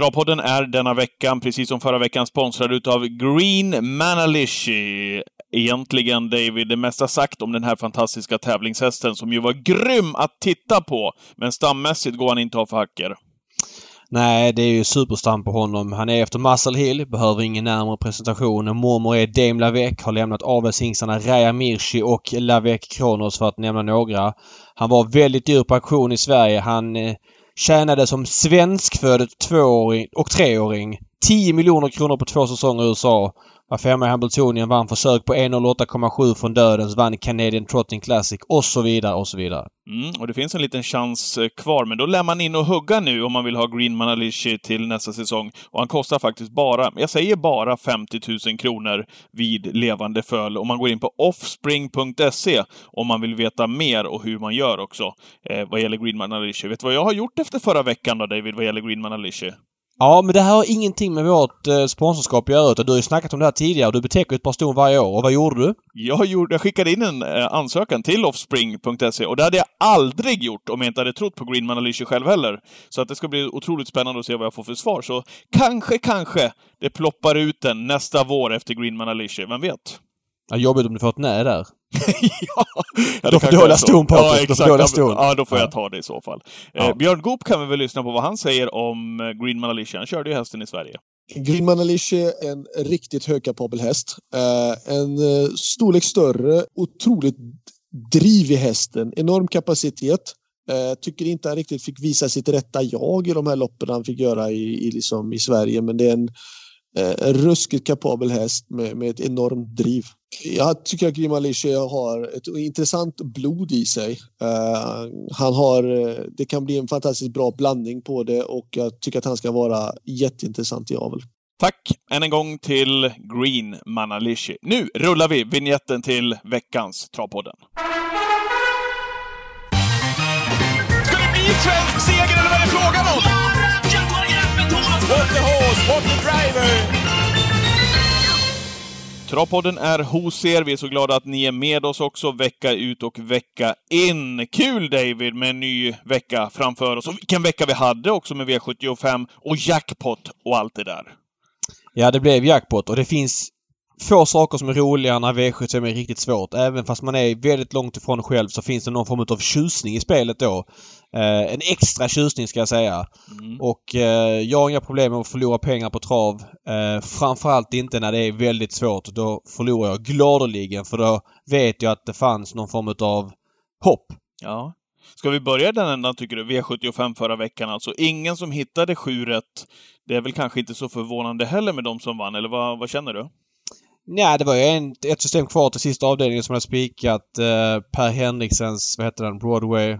Travpodden är denna veckan, precis som förra veckan, sponsrad utav Green Manalishi. Egentligen, David, det mesta sagt om den här fantastiska tävlingshästen som ju var grym att titta på. Men stammässigt går han inte av för hacker. Nej, det är ju superstam på honom. Han är efter Muscle Hill, behöver ingen närmare presentation. Mormor är Dame Lavec, har lämnat avelshingstarna Raja Mirchi och Lavec Kronos för att nämna några. Han var väldigt dyr på auktion i Sverige. Han eh, tjänade som svenskfödd tvååring och treåring 10 miljoner kronor på två säsonger i USA. Var femma i Hamiltonien, vann försök på 1.08,7 från Dödens, vann Canadian Trotting Classic och så vidare och så vidare. Mm, och det finns en liten chans eh, kvar, men då lär man in och hugga nu om man vill ha Green Manalishi till nästa säsong. Och han kostar faktiskt bara, jag säger bara 50 000 kronor vid levande föl. Och man går in på offspring.se om man vill veta mer och hur man gör också eh, vad gäller Green Manalishi. Vet du vad jag har gjort efter förra veckan då, David, vad gäller Green Manalishi? Ja, men det här har ingenting med vårt eh, sponsorskap att göra. Utan du har ju snackat om det här tidigare och du betäcker ett par ston varje år. Och vad gjorde du? Jag, gjorde, jag skickade in en eh, ansökan till offspring.se och det hade jag aldrig gjort om jag inte hade trott på Greenman Alicia själv heller. Så att det ska bli otroligt spännande att se vad jag får för svar. Så kanske, kanske det ploppar ut en nästa vår efter Greenman Alicia. Vem vet? Ja, jobbigt om du får ett nej där. ja, ja, Då får du hålla ston Patrik. Ja, Då exakt. får du hålla ston. Ja, då får jag Ja. ta det i så fall. Ja. Eh, Björn Goop kan vi väl lyssna på vad han säger om eh, Green Manalishi. Han körde ju hästen i Sverige. Green Manalishi är en riktigt högkapabel häst. Eh, en eh, storlek större, otroligt driv i hästen, enorm kapacitet. Eh, tycker inte han riktigt fick visa sitt rätta jag i de här loppen han fick göra i, i, liksom, i Sverige, men det är en, eh, en ruskigt kapabel häst med, med ett enormt driv. Jag tycker att Green Manalishi har ett intressant blod i sig. Eh, han har, eh, det kan bli en fantastiskt bra blandning på det och jag tycker att han ska vara jätteintressant i avel. Tack än en gång till Green Manalishi. Nu rullar vi vignetten till veckans Travpodden. Ska det bli svensk seger eller vad är det frågan om? What the horse, what the driver! Travpodden är hos er. Vi är så glada att ni är med oss också vecka ut och vecka in. Kul David med en ny vecka framför oss. Och vilken vecka vi hade också med V75 och jackpot och allt det där. Ja, det blev jackpot och det finns få saker som är roligare när V75 är riktigt svårt. Även fast man är väldigt långt ifrån själv så finns det någon form av tjusning i spelet då. Eh, en extra tjusning ska jag säga. Mm. Och eh, jag har inga problem med att förlora pengar på trav. Eh, framförallt inte när det är väldigt svårt. Då förlorar jag gladeligen för då vet jag att det fanns någon form av hopp. Ja. Ska vi börja den ändan tycker du? V75 förra veckan alltså. Ingen som hittade sju rätt. Det är väl kanske inte så förvånande heller med de som vann, eller vad, vad känner du? Nej, det var ju en, ett system kvar till sista avdelningen som hade spikat eh, Per Henriksens, vad heter den, Broadway...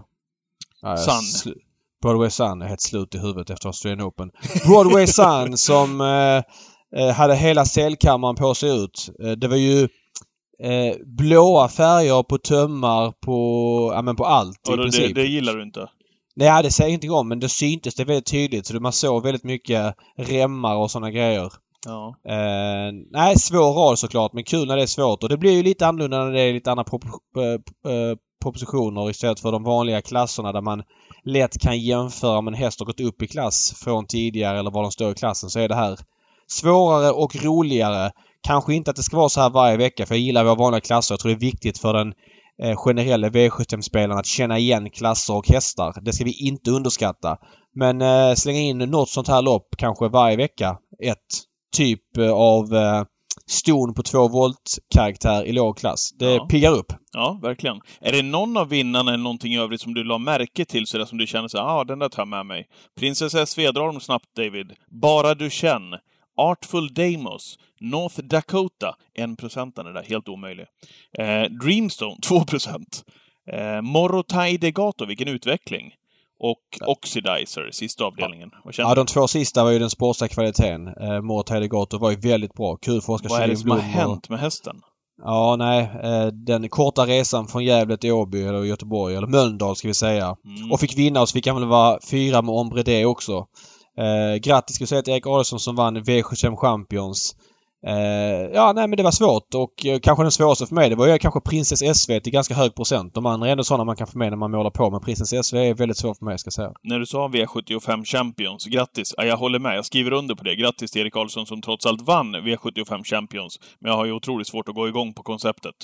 Ja, Sun. Broadway Sun. Jag är helt slut i huvudet efter Australian Open. Broadway Sun som eh, eh, hade hela cellkammaren på sig ut. Eh, det var ju eh, blåa färger på tömmar på, ja men på allt i Och då, det, princip. det gillar du inte? Nej, det säger jag ingenting om men det syntes det väldigt tydligt så man såg väldigt mycket remmar och sådana grejer. Ja. Eh, nej, svår rad såklart men kul när det är svårt och det blir ju lite annorlunda när det är lite andra prop eh, eh propositioner istället för de vanliga klasserna där man lätt kan jämföra om en häst har gått upp i klass från tidigare eller var de står i klassen så är det här svårare och roligare. Kanske inte att det ska vara så här varje vecka för jag gillar våra vanliga klasser. Jag tror det är viktigt för den eh, generella V75-spelaren att känna igen klasser och hästar. Det ska vi inte underskatta. Men eh, slänga in något sånt här lopp kanske varje vecka. Ett typ eh, av eh, ston på två volt karaktär i låg klass. Det Ja. piggar upp. Ja, verkligen. Är det någon av vinnarna eller någonting i övrigt som du la märke till sådär som du känner så ah, den där tar jag med mig. Prinsessa SV, dra dem snabbt David. Bara du känn. Artful Damos. North Dakota. 1% är där, helt omöjlig. Eh, Dreamstone, 2%. Eh, Morotai Degato, vilken utveckling. Och Oxidizer, sista avdelningen. Ja, de två sista var ju den sportsliga kvaliteten. Eh, Mort Hedegato var ju väldigt bra. Kul för Oskar Vad är det som har Blom hänt med hästen? Ja, nej. Eh, den korta resan från Gävle till Åby eller Göteborg, eller Mölndal ska vi säga. Mm. Och fick vinna och så fick han väl vara fyra med Ombre D också. Eh, grattis ska vi säga till Erik Adolfsson som vann V75 Champions. Eh, ja, nej men det var svårt och eh, kanske den svåraste för mig det var ju kanske Princess SV till ganska hög procent. De andra är ändå sådana man kan få med när man målar på men Princess SV är väldigt svårt för mig ska jag säga. När du sa V75 Champions, grattis! Ja, jag håller med, jag skriver under på det. Grattis till Erik Karlsson som trots allt vann V75 Champions. Men jag har ju otroligt svårt att gå igång på konceptet.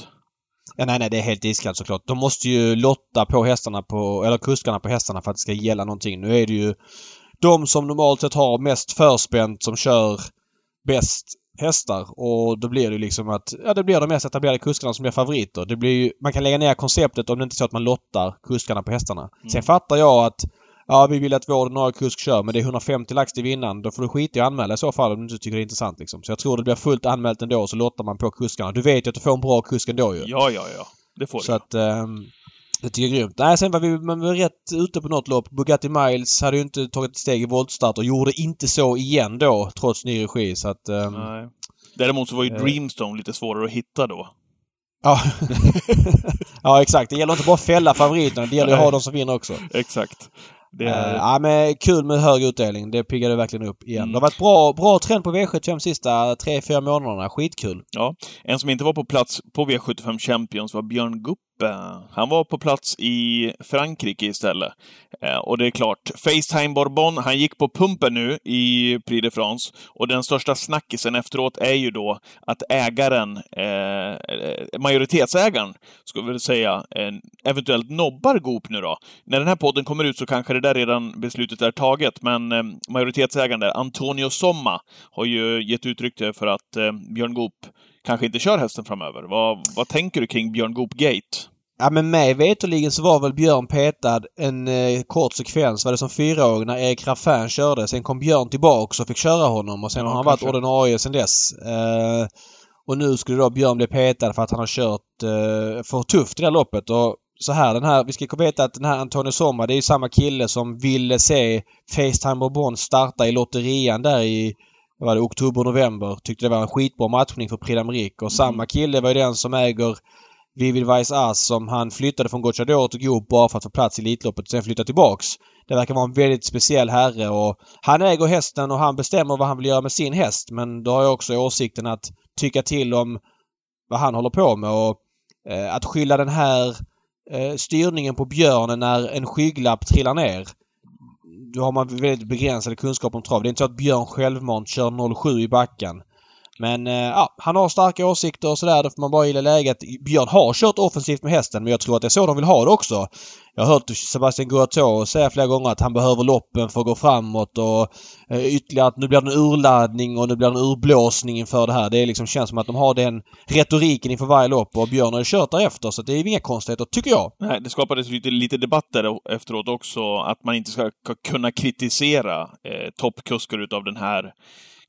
Ja, nej, nej, det är helt iskallt såklart. De måste ju lotta på hästarna på, eller kuskarna på hästarna för att det ska gälla någonting. Nu är det ju de som normalt sett har mest förspänt som kör bäst hästar och då blir det liksom att, ja det blir de mest etablerade kuskarna som blir favoriter. Det blir ju, man kan lägga ner konceptet om det inte är så att man lottar kuskarna på hästarna. Mm. Sen fattar jag att Ja, vi vill att vår ordinarie kusk kör men det är 150 lax till vinnaren. Då får du skita i att anmäla i så fall om du inte tycker det är intressant liksom. Så jag tror det blir fullt anmält ändå och så lottar man på kuskarna. Du vet ju att du får en bra kusk ändå ju. Ja, ja, ja. Det får Så du. att... Um, det tycker jag är grymt. Nej, sen var vi, man var rätt ute på något lopp. Bugatti Miles hade ju inte tagit ett steg i voltstart och gjorde inte så igen då trots ny regi så att... ehm, Nej. Däremot så var ju Eh. Dreamstone lite svårare att hitta då. ja. ja, exakt. Det gäller inte bara att fälla favoriterna. Det gäller att ha de som vinner också. Exakt. Det Eh, är... ja, men kul med hög utdelning. Det piggade verkligen upp igen. Mm. Det har varit bra, bra trend på V75 sista 3-4 månaderna. Skitkul. Ja. En som inte var på plats på V75 Champions var Björn Guppe. Eh, han var på plats i Frankrike istället. Eh, och det är klart, Facetime Bourbon, han gick på pumpen nu i Prix de France. Och den största snackisen efteråt är ju då att ägaren, eh, majoritetsägaren, ska vi väl säga, eh, eventuellt nobbar Goop nu då. När den här podden kommer ut så kanske det där redan beslutet är taget, men eh, majoritetsägaren där, Antonio Somma, har ju gett uttryck för att eh, Björn Goop kanske inte kör hästen framöver. Vad, vad tänker du kring Björn Goop-gate? Ja men mig veterligen så var väl Björn petad en eh, kort sekvens, var det som fyraåring när Erik Raffin körde. Sen kom Björn tillbaks och fick köra honom och sen Ja, har han kanske. varit ordinarie sen dess. Eh, och nu skulle då Björn bli petad för att han har kört eh, för tufft i det här loppet. Och så här, den här, vi ska veta att den här Antonio Somma det är ju samma kille som ville se Facetime Bourbon starta i lotterian där i var det, oktober, november. Tyckte det var en skitbra matchning för Prix. Och samma kille var ju den som äger Vivid Vice Ass som han flyttade från Gocciador till Goop bara för att få plats i Elitloppet och sen flytta tillbaks. Det verkar vara en väldigt speciell herre och han äger hästen och han bestämmer vad han vill göra med sin häst. Men då har jag också åsikten att tycka till om vad han håller på med och eh, att skylla den här eh, styrningen på björnen när en skygglapp trillar ner. Då har man väldigt begränsade kunskaper om trav. Det är inte så att Björn självmant kör 07 i backen. Men eh, ja, han har starka åsikter och sådär. Då får man bara gilla läget. Björn har kört offensivt med hästen men jag tror att det är så de vill ha det också. Jag har hört Sebastian Guatto säga flera gånger att han behöver loppen för att gå framåt och eh, ytterligare att nu blir det en urladdning och nu blir det en urblåsning inför det här. Det liksom känns som att de har den retoriken inför varje lopp och Björn har ju kört därefter så det är inga konstigheter tycker jag. Nej, det skapades lite, lite debatter efteråt också, att man inte ska ska kunna kritisera eh, toppkuskar utav den här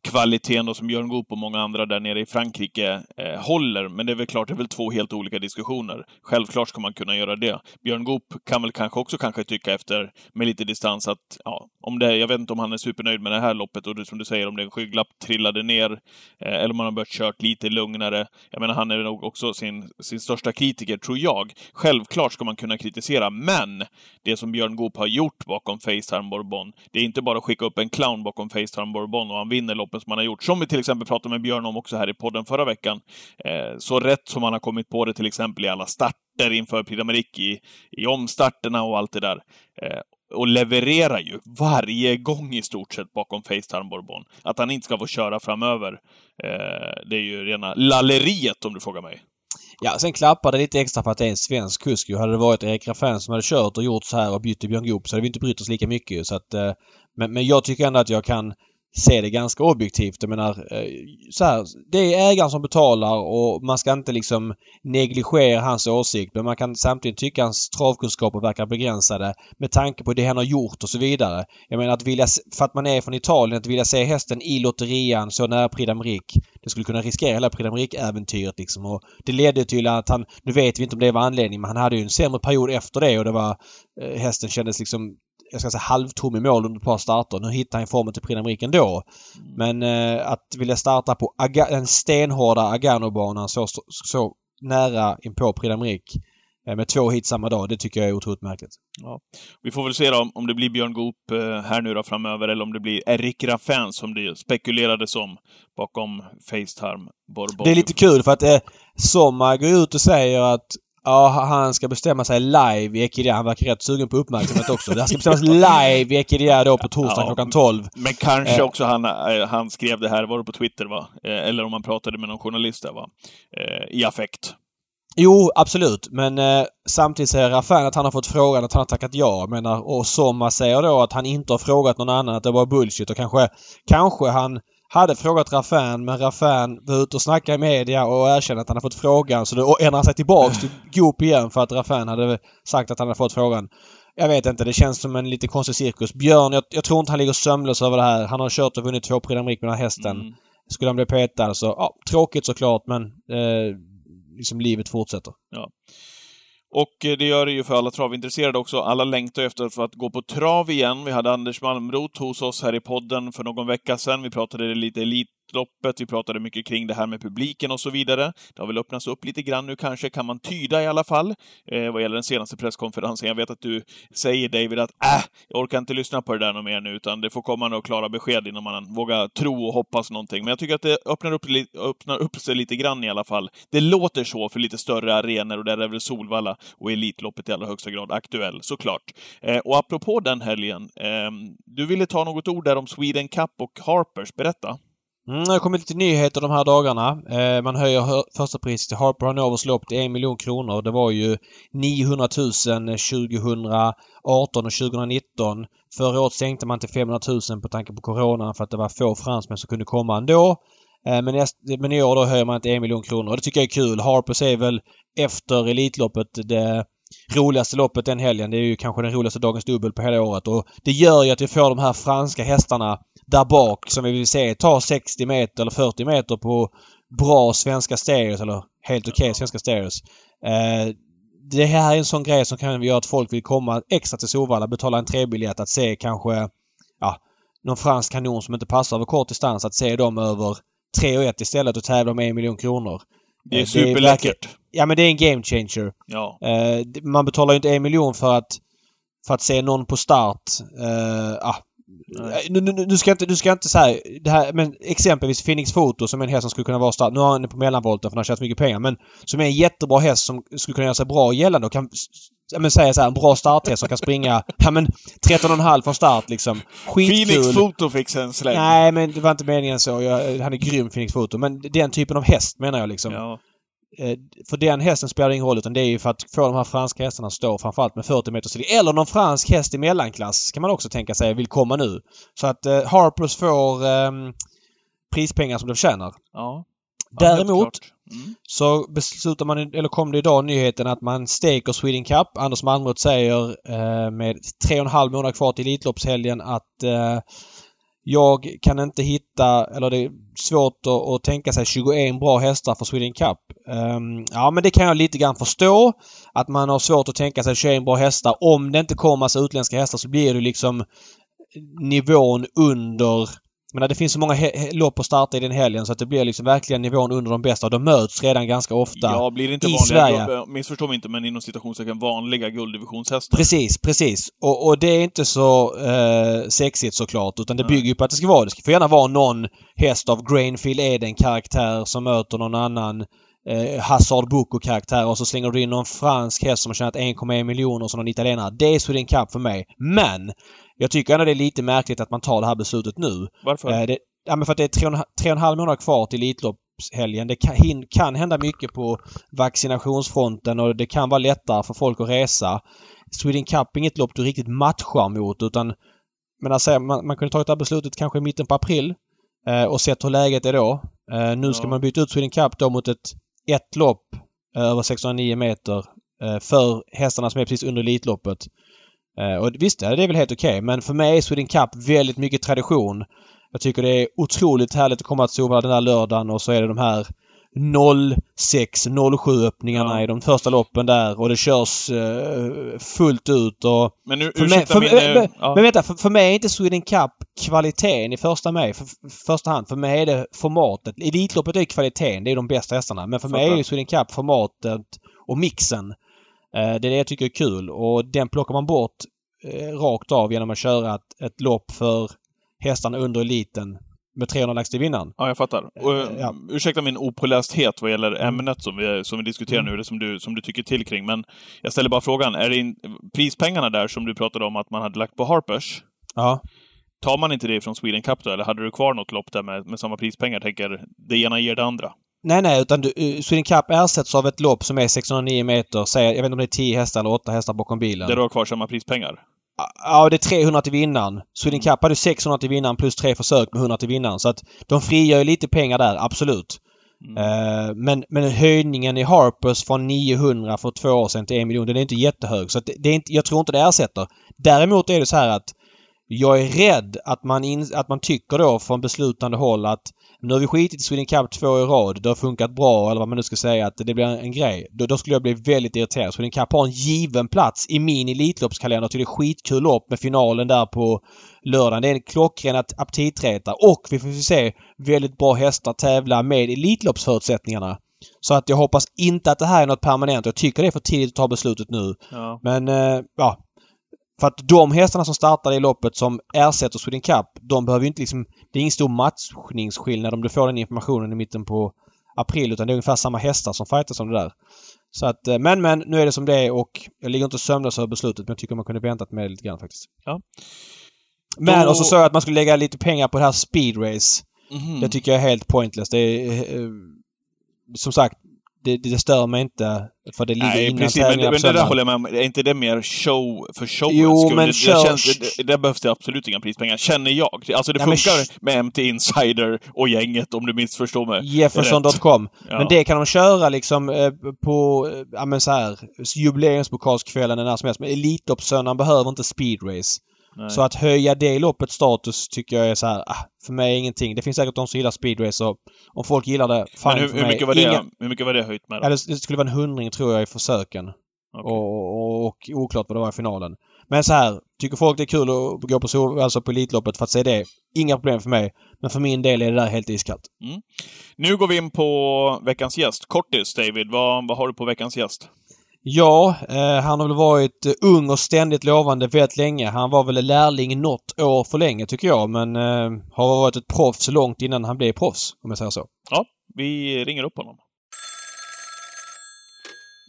kvaliteten då, som Björn Goop och många andra där nere i Frankrike eh, håller. Men det är väl klart, det är väl två helt olika diskussioner. Självklart ska man kunna göra det. Björn Goop kan väl kanske också kanske tycka efter, med lite distans, att ja, om det, jag vet inte om han är supernöjd med det här loppet och det, som du säger, om det är en skygglapp trillade ner, eh, eller om han har börjat kört lite lugnare. Jag menar, han är nog också sin, sin största kritiker, tror jag. Självklart ska man kunna kritisera, men det som Björn Goop har gjort bakom Facetime Bourbon, det är inte bara att skicka upp en clown bakom Facetime Bourbon och han vinner loppet loppen som han har gjort. Som vi till exempel pratade med Björn om också här i podden förra veckan. Eh, så rätt som han har kommit på det till exempel i alla starter inför Prix d'Amérique, i, i omstarterna och allt det där. Eh, och levererar ju varje gång i stort sett bakom Facetime Bourbon. Att han inte ska få köra framöver, eh, det är ju rena lalleriet om du frågar mig. Ja, sen klappar det lite extra för att det är en svensk kusk ju. Hade det varit Erik Raffin som hade kört och gjort så här och bytt till Björn Goop så hade vi inte brytt oss lika mycket. Så att, eh, men, men jag tycker ändå att jag kan se det ganska objektivt. Jag menar, eh, så här, det är ägaren som betalar och man ska inte liksom negligera hans åsikt. Men man kan samtidigt tycka hans travkunskaper verkar begränsade med tanke på det han har gjort och så vidare. Jag menar att vilja, för att man är från Italien, att vilja se hästen i lotterian så nära Prix d'Amérique. Det skulle kunna riskera hela Prix d'Amérique-äventyret liksom. Och det ledde till att han, nu vet vi inte om det var anledningen, men han hade ju en sämre period efter det och det var, eh, hästen kändes liksom jag ska säga halvtom i mål under ett par starter. Nu hittar han formen till Prix ändå. Men eh, att vilja starta på Aga den stenhårda Agano-banan så, så, så nära inpå Prix eh, med två hit samma dag. Det tycker jag är otroligt märkligt. Ja. Vi får väl se då om det blir Björn Goop eh, här nu då framöver, eller om det blir Erik Raffin som det spekulerades om bakom Facetime. Borbog. Det är lite kul för att eh, Somma går ut och säger att Ja, han ska bestämma sig live i Ekidia. Han verkar rätt sugen på uppmärksamhet också. Det här ska bestämmas live i Ekidia då på torsdag Ja, klockan 12. Men kanske Eh. också han, eh, han skrev det här, var det på Twitter va? Eh, Eller om han pratade med någon journalist där va? Eh, I affekt. Jo, absolut. Men eh, samtidigt säger Raffin att han har fått frågan att han har tackat ja. Menar, och Somma säger då att han inte har frågat någon annan att det var bullshit och kanske, kanske han hade frågat Raffin men Raffin var ute och snackade i media och erkände att han hade fått frågan så då ändrade han sig tillbaks till Goop igen för att Raffin hade sagt att han hade fått frågan. Jag vet inte, det känns som en lite konstig cirkus. Björn, jag, jag tror inte han ligger sömnlös över det här. Han har kört och vunnit två Prix med den här hästen. Mm. Skulle han bli petad så, ja, tråkigt såklart men eh, liksom livet fortsätter. Och eh, det gör det ju för alla travintresserade också. Alla längtar efter för att gå på trav igen. Vi hade Anders Malmrot hos oss här i podden för någon vecka sedan. Vi pratade lite Elitloppet, vi pratade mycket kring det här med publiken och så vidare. Det har väl öppnats upp lite grann nu kanske, kan man tyda i alla fall, eh, vad gäller den senaste presskonferensen. Jag vet att du säger David att äh, jag orkar inte lyssna på det där något mer nu, utan det får komma några klara besked innan man vågar tro och hoppas någonting. Men jag tycker att det öppnar upp, öppnar upp sig lite grann i alla fall. Det låter så för lite större arenor och där är väl Solvalla och Elitloppet i allra högsta grad aktuell, såklart. Eh, och apropå den helgen, eh, du ville ta något ord där om Sweden Cup och Harpers. Berätta. Mm, det har kommit lite nyheter de här dagarna. Eh, man höjer första priset till Harper Hanovers lopp till en miljon kronor. Det var ju 900 000 2018 och 2019. Förra året sänkte man till 500 000 på tanke på coronan för att det var få fransmän som kunde komma ändå. Eh, men, näst, men i år då höjer man till en miljon kronor och det tycker jag är kul. Harpers är väl efter Elitloppet det roligaste loppet den helgen. Det är ju kanske den roligaste dagens dubbel på hela året och det gör ju att vi får de här franska hästarna där bak som vi vill se ta 60 meter eller 40 meter på bra svenska stereos eller helt okej svenska stereos. Eh, det här är en sån grej som kan göra att folk vill komma extra till Solvalla, betala en trebiljett att se kanske ja, någon fransk kanon som inte passar över kort distans. Att se dem över 3 och 1 istället och tävla om en miljon kronor. Det är Eh, superläckert. Ja men det är en game changer. Ja. Eh, man betalar ju inte en miljon för att för att se någon på start. Eh, ah. Nej. nu, nu, nu ska inte, du ska inte säga det här, men exempelvis Phoenix Photo som är en häst som skulle kunna vara start. Nu har han på mellanvolten för han har tjänat mycket pengar men som är en jättebra häst som skulle kunna göra sig bra gällande och kan ja, men säga så här, en bra starthäst som kan springa ja men 13,5 från start liksom. Skitkul. Phoenix Photo fick sig en släng. Nej men det var inte meningen så. Jag, han är grym Phoenix Photo. Men den typen av häst menar jag liksom. Ja. Eh, För den hästen spelar ingen roll utan det är ju för att få de här franska hästarna att stå framförallt med 40 meters tid. Eller någon fransk häst i mellanklass kan man också tänka sig vill komma nu. Så att eh, Harpers får eh, prispengar som de förtjänar. ja. Ja, Däremot klart. Mm. så beslutar man, eller kom det idag nyheten att man steker Sweden Cup. Anders Malmroth säger eh, med tre och en halv månad kvar till Elitloppshelgen att eh, jag kan inte hitta, eller det är svårt att, att tänka sig 21 bra hästar för Sweden Cup. Um, ja men det kan jag lite grann förstå. Att man har svårt att tänka sig 21 bra hästar. Om det inte kommer massa utländska hästar så blir det liksom nivån under men det finns så många lopp att starta i den helgen så att det blir liksom verkligen nivån under de bästa. De möts redan ganska ofta. Ja, blir det inte i vanliga, Sverige. guld- missförstå mig inte, men inom citationstecken vanliga gulddivisionshästar. Precis, precis. Och, och det är inte så eh, sexigt såklart utan det Nej. bygger ju på att det ska vara det. ska får gärna vara någon häst av Grainfield Eden-karaktär som möter någon annan eh, Hazard Boko-karaktär och så slänger du in någon fransk häst som har tjänat 1,1 miljoner som någon italienare. Det är Sweden Cup för mig. Men! Jag tycker ändå det är lite märkligt att man tar det här beslutet nu. Varför? Eh, det, ja, men för att det är tre och, tre och en halv månad kvar till Elitloppshelgen. Det kan, hin, kan hända mycket på vaccinationsfronten och det kan vara lättare för folk att resa. Sweden Cup är inget lopp du riktigt matchar mot utan men alltså, man, man kunde tagit det här beslutet kanske i mitten på april eh, och sett hur läget är då. Eh, nu ska Ja. man byta ut Sweden Cup då mot ett ett lopp eh, över 609 meter eh, för hästarna som är precis under Elitloppet. Eh, och visst, det är väl helt okej men för mig är Sweden Cup väldigt mycket tradition. Jag tycker det är otroligt härligt att komma till Solvalla den här lördagen och så är det de här 06-07 öppningarna Ja. i de första loppen där och det körs eh, fullt ut och men nu, för mig, för, min... men, eh, men, ja. men vänta, för, för mig är inte Sweden Cup kvaliteten i första, mig, för, för, första hand. För mig är det formatet. Elitloppet är kvaliteten, det är de bästa hästarna. Men för mig är Fattar. ju Sweden Cup formatet och mixen. Eh, det är det jag tycker är kul och den plockar man bort eh, rakt av genom att köra ett, ett lopp för hästarna under eliten med 300 lax till vinnaren. Ja, jag fattar. Och, Eh, ja. Ursäkta min opålästhet vad gäller ämnet som vi, som vi diskuterar nu, det som du, som du tycker till kring. Men jag ställer bara frågan, är det in, prispengarna där som du pratade om att man hade lagt på Harpers, Ja. tar man inte det från Sweden Cup då? Eller hade du kvar något lopp där med, med samma prispengar? Tänker, det ena ger det andra. Nej, nej, utan du, eh, Sweden Cup ersätts av ett lopp som är 609 meter. Säg, jag vet inte om det är 10 hästar eller 8 hästar bakom bilen. Där du har kvar samma prispengar. Ja, det är 300 till vinnaren. Sweden Cup hade 600 till vinnaren plus tre försök med 100 till vinnaren. Så att de frigör ju lite pengar där, absolut. Mm. Eh, men, men höjningen i Harpers från 900 för två år sedan till en miljon, den är inte jättehög. Så det är inte, jag tror inte det ersätter. Däremot är det så här att jag är rädd att man, in, att man tycker då från beslutande håll att nu har vi skitit i Sweden Cup två i rad. Det har funkat bra eller vad man nu ska säga att det blir en grej. Då, då skulle jag bli väldigt irriterad. Sweden Cup har en given plats i min Elitloppskalender. Tycker det är skitkul lopp med finalen där på lördagen. Det är en klockren aptitretare och vi får se väldigt bra hästar tävla med Elitloppsförutsättningarna. Så att jag hoppas inte att det här är något permanent. Jag tycker det är för tidigt att ta beslutet nu. Ja. Men eh, ja. För att de hästarna som startar i loppet som ersätter Sweden Cup, de behöver ju inte liksom... Det är ingen stor matchningsskillnad om du får den informationen i mitten på april utan det är ungefär samma hästar som fightas som det där. Så att, eh, men men, nu är det som det är och jag ligger inte sömnlös över beslutet men jag tycker man kunde väntat med det lite grann faktiskt. Ja. Men Då- och så sa jag att man skulle lägga lite pengar på det här speed race. Mhm. Det tycker jag är helt pointless. Det är, eh, som sagt, det, det stör mig inte för det ligger Nej, innan precis. Men, men det där håller jag med om. Är inte det mer show för showens Jo, skull? men det, show- det, känns, det, där behövs det absolut inga prispengar, känner jag. Alltså det Ja, men funkar sh- med MT Insider och gänget, om du missförstår mig. Jefferson.com. Ja. Men det kan de köra liksom eh, på, eh, ja men så här, jubileumspokalskvällen eller när som helst. Men Elitloppssöndagen behöver inte speedrace. Nej. Så att höja det loppets status tycker jag är så här, ah, för mig är ingenting. Det finns säkert de som gillar speedrace och om folk gillar det, fine men hur, hur, mycket var det, Inga, hur mycket var det höjt med? ja, det, det skulle vara en hundring tror jag i försöken. Okej. Och, och, och oklart vad det var i finalen. Men så här, tycker folk det är kul att gå på, sol- alltså på Elitloppet för att se det, inga problem för mig. Men för min del är det där helt iskallt. Nu går vi in på veckans gäst. Kortis, David. Vad, vad har du på veckans gäst? Ja, eh, han har väl varit eh, ung och ständigt lovande väldigt länge. Han var väl lärling något år för länge tycker jag men eh, har varit ett proffs långt innan han blev proffs om jag säger så. Ja, vi ringer upp honom.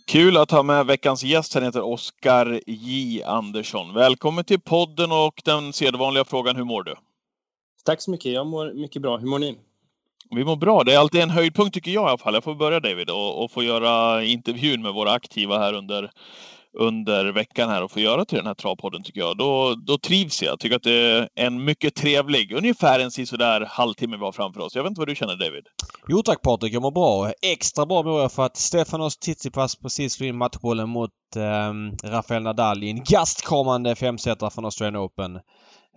Kul att ha med veckans gäst. Han heter Oskar J Andersson. Välkommen till podden och den sedvanliga frågan, hur mår du? Tack så mycket. Jag mår mycket bra. Hur mår ni? Vi mår bra. Det är alltid en höjdpunkt tycker jag i alla fall. Jag får börja David och, och få göra intervjun med våra aktiva här under, under veckan här och få göra till den här travpodden tycker jag. Då, då trivs jag. Tycker att det är en mycket trevlig, ungefär en sådär halvtimme vi har framför oss. Jag vet inte vad du känner David? Jo tack Patrik, jag mår bra. Extra bra mår jag för att Stefanos Tsitsipas precis slog in matchbollen mot eh, Rafael Nadal i en gastkommande femsetare från Australian Open.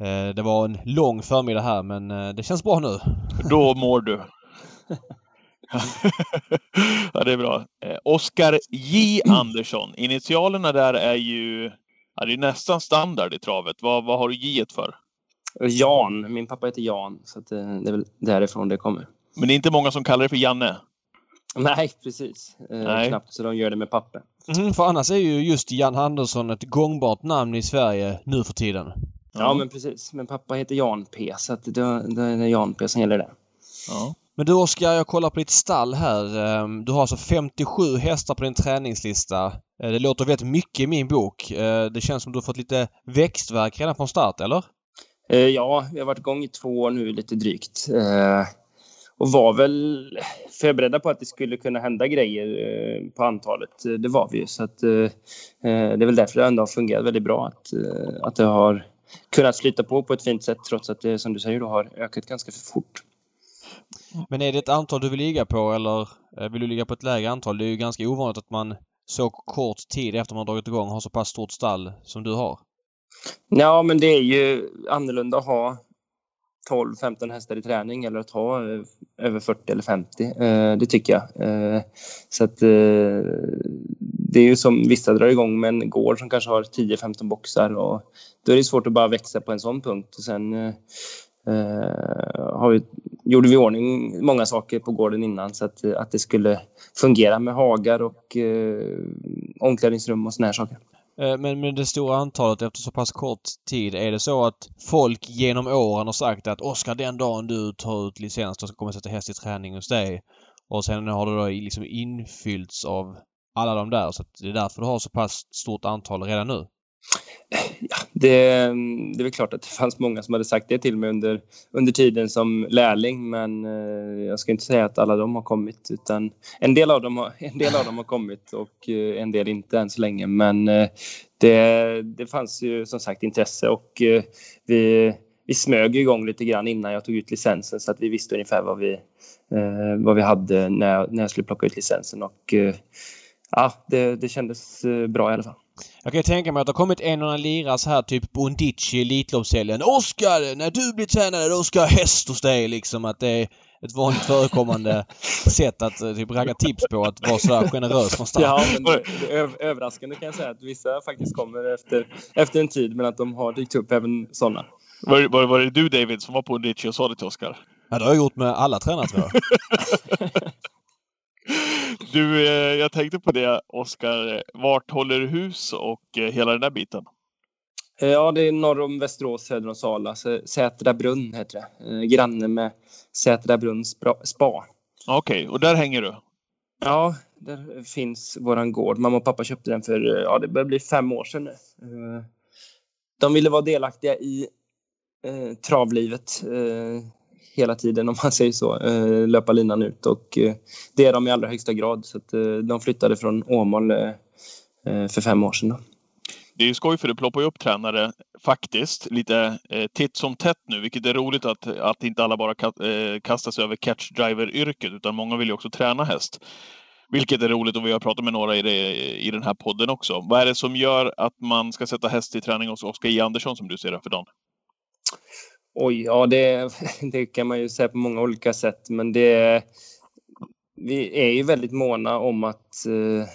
Eh, det var en lång förmiddag här men eh, det känns bra nu. Då mår du. ja, det är bra. Eh, Oskar J Andersson. Initialerna där är ju ja, det är nästan standard i travet. Vad, vad har du J för? Jan. Min pappa heter Jan, så att, det är väl därifrån det kommer. Men det är inte många som kallar det för Janne. Nej, precis. Nej. Knappt så de gör det med papper. Mm, för annars är ju just Jan Andersson ett gångbart namn i Sverige nu för tiden. Ja, men precis. Men pappa heter Jan P, så att då, då är det Jan P som gäller det. Ja. Men du Oskar, jag kollar på ditt stall här. Ehm, Du har alltså 57 hästar på din träningslista. Eh, Det låter väldigt mycket i min bok. Eh, Det känns som du har fått lite växtverk redan från start, eller? Eh, Ja, vi har varit igång i två år nu, lite drygt. Och var väl förberedda på att det skulle kunna hända grejer på antalet. Det var vi ju. Så att, det är väl därför det ändå har fungerat väldigt bra. Att, att det har kunnat flyta på på ett fint sätt trots att det, som du säger, då har ökat ganska för fort. Men är det ett antal du vill ligga på eller eh, vill du ligga på ett lägre antal? Det är ju ganska ovanligt att man så kort tid efter man dragit igång har så pass stort stall som du har. Ja, men det är ju annorlunda att ha 12-15 hästar i träning eller att ha eh, över 40 eller 50. Eh, det tycker jag. Eh, så att det är ju som vissa drar igång med en gård som kanske har 10-15 boxar och då är det svårt att bara växa på en sån punkt. Och sen har vi, gjorde vi i ordning många saker på gården innan så att, att det skulle fungera med hagar och omklädningsrum och såna här saker. Eh, men med det stora antalet efter så pass kort tid, är det så att folk genom åren har sagt att Oskar den dagen du tar ut licens då kommer jag sätta häst i träning hos dig. Och sen har det då liksom infyllts av alla de där så att det är därför du har så pass stort antal redan nu. Ja, det, det är väl klart att det fanns många som hade sagt det till mig under, under tiden som lärling men eh, jag ska inte säga att alla de har kommit utan en del av dem har, en del av dem har kommit och eh, en del inte än så länge men eh, det, det fanns ju som sagt intresse och eh, vi, vi smög igång lite grann innan jag tog ut licensen så att vi visste ungefär vad vi, eh, vad vi hade när, jag- när jag skulle plocka ut licensen och eh, ja, det, det kändes bra i alla fall. Jag kan ju tänka mig att det har kommit en och annan lirare så här typ Bondici i Elitloppshelgen. Oskar! När du blir tränare då ska jag ha häst hos dig liksom. Att det är ett vanligt förekommande sätt att eh, typ ragga tips på att vara sådär generös från start. Ja, men det, det är öv- överraskande kan jag säga att vissa faktiskt kommer efter, efter en tid men att de har dykt upp även sådana. Var, var, var det du David som var på Ditchy och sa det till Oskar? Ja, det har jag gjort med alla tränare tror jag. Du, eh, jag tänkte på det Oskar. Vart håller du hus och eh, hela den där biten? Eh, Ja, det är norr om Västerås, söder om Sala. Sätra brunn heter det. Granne med Sätra brunn spra- spa. Okej, och där hänger du? Ja, där finns våran gård. Mamma och pappa köpte den för, ja det börjar bli fem år sedan nu. De ville vara delaktiga i eh, travlivet eh, hela tiden om man säger så. Eh, löpa linan ut och eh, det är de i allra högsta grad. Så att, eh, de flyttade från Åmål eh, eh, för fem år sedan. Då. Det är ju skoj för det ploppar ju upp tränare faktiskt lite eh, titt som tätt nu, vilket är roligt att, att inte alla bara ka- eh, kastar sig över catch driver-yrket, utan många vill ju också träna häst. Vilket är roligt och vi har pratat med några i, det, i den här podden också. Vad är det som gör att man ska sätta häst i träning hos Oskar J. Andersson som du ser det för dagen? Oj, ja det, det kan man ju säga på många olika sätt, men det... Vi är ju väldigt måna om att, eh,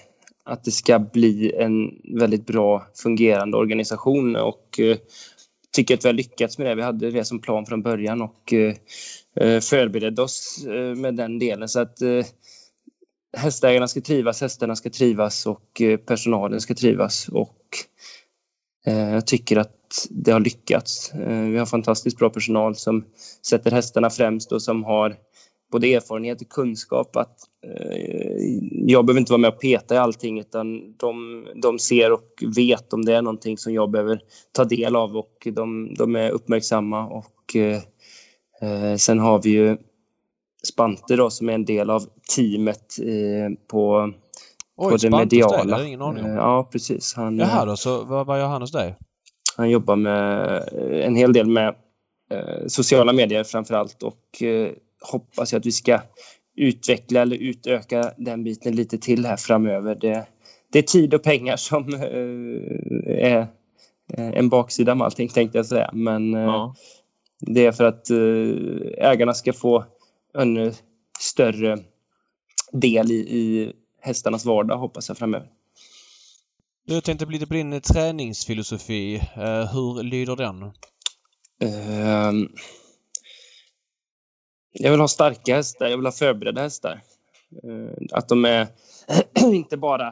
att det ska bli en väldigt bra fungerande organisation och eh, tycker att vi har lyckats med det. Vi hade det som plan från början och eh, förberedde oss med den delen. Så att hästägarna ska trivas, hästarna ska trivas och personalen ska trivas. Och jag tycker att det har lyckats. Eh, Vi har fantastiskt bra personal som sätter hästarna främst och som har både erfarenhet och kunskap att eh, jag behöver inte vara med och peta i allting utan de, de ser och vet om det är någonting som jag behöver ta del av och de, de är uppmärksamma och eh, sen har vi ju Spante då som är en del av teamet eh, på, på Oj, dig, Det mediala. jag ingen aning om. Ja, precis. Han, Jaha då, så vad, vad gör han hos dig? Han jobbar med eh, en hel del med eh, sociala medier framför allt och eh, hoppas att vi ska utveckla eller utöka den biten lite till här framöver. Det, det är tid och pengar som är en baksida med allting tänkte jag säga. Men Ja. det är för att ägarna ska få en större del i, i hästarnas vardag hoppas jag framöver. Du, Jag tänkte lite på din eh, träningsfilosofi. Eh, hur lyder den? Uh, jag vill ha starka hästar, jag vill ha förberedda hästar. Uh, att de är inte bara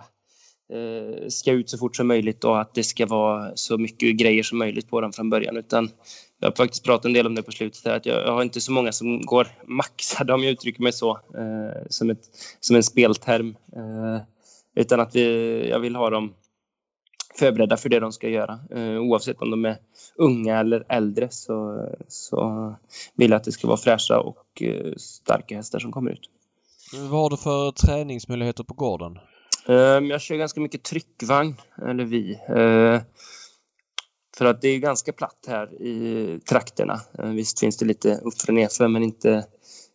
uh, ska ut så fort som möjligt och att det ska vara så mycket grejer som möjligt på dem från början. Utan jag har faktiskt pratat en del om det på slutet. Här, att jag, jag har inte så många som går maxade, om jag uttrycker mig så, som, ett, som en spelterm. Utan att vi, jag vill ha dem förberedda för det de ska göra. Eh, oavsett om de är unga eller äldre så, så vill jag att det ska vara fräscha och eh, starka hästar som kommer ut. Vad har du för träningsmöjligheter på gården? Eh, jag kör ganska mycket tryckvagn, eller vi. Eh, för att det är ganska platt här i trakterna. Eh, visst finns det lite uppför och nerför men inte,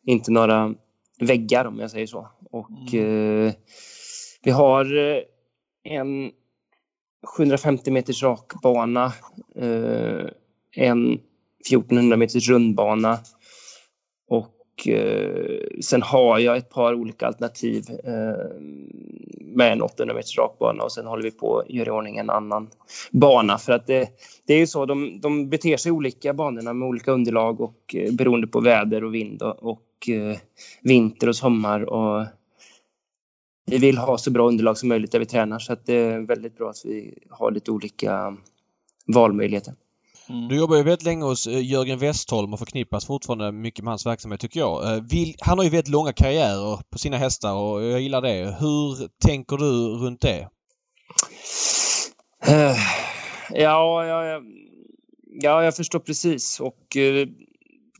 inte några väggar om jag säger så. Och eh, vi har en 750 meters rakbana, eh, en 1400 meters rundbana och eh, sen har jag ett par olika alternativ eh, med en 800 meters rakbana och sen håller vi på att göra i ordning en annan bana. För att det, det är ju så, de, de beter sig olika banorna med olika underlag och eh, beroende på väder och vind och, och eh, vinter och sommar och vi vill ha så bra underlag som möjligt där vi tränar så att det är väldigt bra att vi har lite olika valmöjligheter. Mm. Du jobbar ju väldigt länge hos eh, Jörgen Westholm och förknippas fortfarande mycket med hans verksamhet tycker jag. Eh, han har ju väldigt långa karriärer på sina hästar och jag gillar det. Hur tänker du runt det? Uh, ja, ja, ja, jag förstår precis och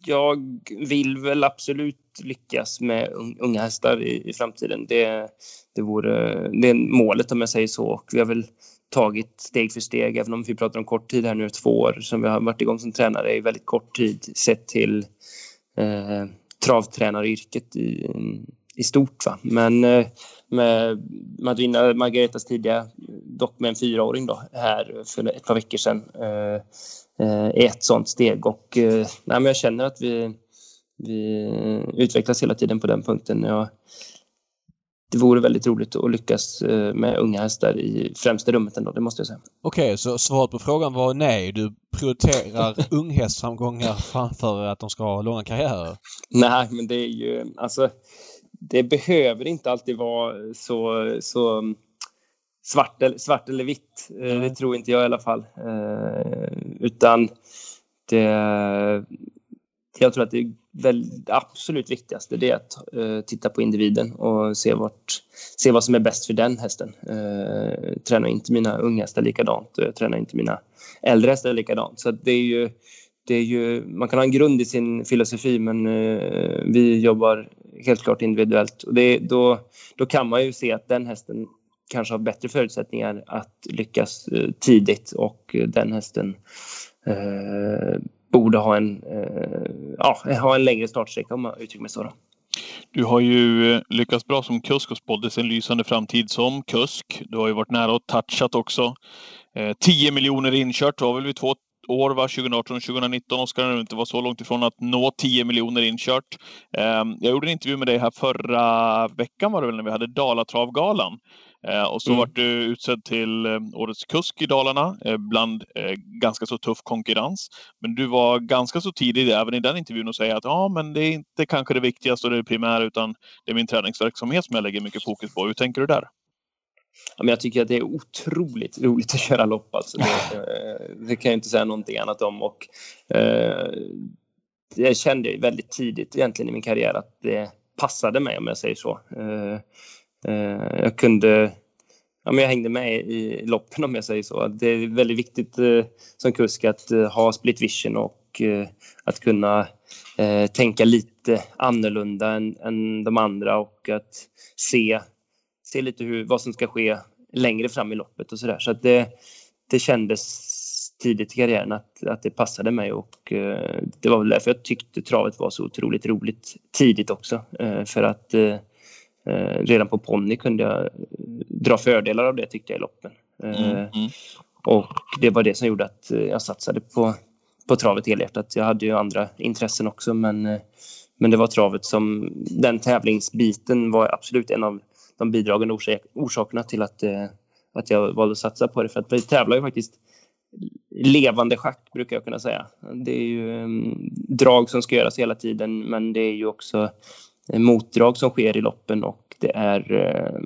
jag vill väl absolut lyckas med unga hästar i, i framtiden. Det, det vore det är målet om jag säger så och vi har väl tagit steg för steg, även om vi pratar om kort tid här nu, två år som vi har varit igång som tränare i väldigt kort tid sett till eh, travtränaryrket i, i stort. Va? Men eh, med Madrina Margaretas tidiga, dock med en fyraåring då, här för ett par veckor sedan, eh, eh är ett sånt steg. Och eh, nej, men jag känner att vi, vi utvecklas hela tiden på den punkten. Jag, det vore väldigt roligt att lyckas eh, med unga hästar i främsta rummet ändå, det måste jag säga. Okej, okay, så svaret på frågan var nej. Du prioriterar unghästframgångar framför att de ska ha långa karriärer? Nej, men det är ju alltså det behöver inte alltid vara så, så svart, eller, svart eller vitt. Mm. Det tror inte jag i alla fall. Eh, utan det, jag tror att det, väl, det absolut viktigaste det är att uh, titta på individen och se, vart, se vad som är bäst för den hästen. Eh, uh, tränar inte mina unga hästar likadant eh, och jag tränar inte mina äldre hästar likadant. Så det är ju, det är ju, man kan ha en grund i sin filosofi men uh, vi jobbar helt klart individuellt. Och det, då, då kan man ju se att den hästen kanske har bättre förutsättningar att lyckas tidigt och den hästen borde ha en, eh, ja, ha en längre startsträcka om jag uttrycker mig så. Då. Du har ju eh, lyckats bra som kusk och spåddes en lysande framtid som kusk. Du har ju varit nära och touchat också. Eh, 10 miljoner inkört var väl vid två år, va? 2018 och 2019. Oskar när du inte var så långt ifrån att nå 10 miljoner inkört. Ehm, jag gjorde en intervju med dig här förra veckan var det väl när vi hade Dalatravgalan. Eh, och så mm. vart du utsedd till eh, Årets kusk i Dalarna eh, bland ganska så tuff konkurrens. Men du var ganska så tidig även i den intervjun och säga att ja, men det är inte kanske det viktigaste och det primära utan det är min träningsverksamhet som jag lägger mycket fokus på. Hur tänker du där? Ja, men jag tycker att det är otroligt roligt att köra lopp. Alltså. Det, det kan jag inte säga någonting annat om. Och, eh, jag kände väldigt tidigt egentligen i min karriär att det passade mig om jag säger så. Eh, Eh, Eh, jag kunde ja, men jag hängde med i loppen om jag säger så. Det är väldigt viktigt eh, som kusk att eh, ha split vision och eh, att kunna eh, tänka lite annorlunda än, än de andra och att se, se lite hur, vad som ska ske längre fram i loppet och sådär. Så att det, det kändes tidigt i karriären att, att det passade mig och eh, det var väl därför jag tyckte travet var så otroligt roligt tidigt också. Eh, för att Eh, redan på ponny kunde jag dra fördelar av det tyckte jag i loppen. Eh, mm, mm. Och det var det som gjorde att eh, jag satsade på, på travet helhjärtat. Jag hade ju andra intressen också men, men det var travet som, den tävlingsbiten var absolut en av de bidragande orsakerna till att, att jag valde att satsa på det. För att vi tävlar ju faktiskt levande schack brukar jag kunna säga. Det är ju um, drag som ska göras hela tiden men det är ju också motdrag som sker i loppen och det är eh,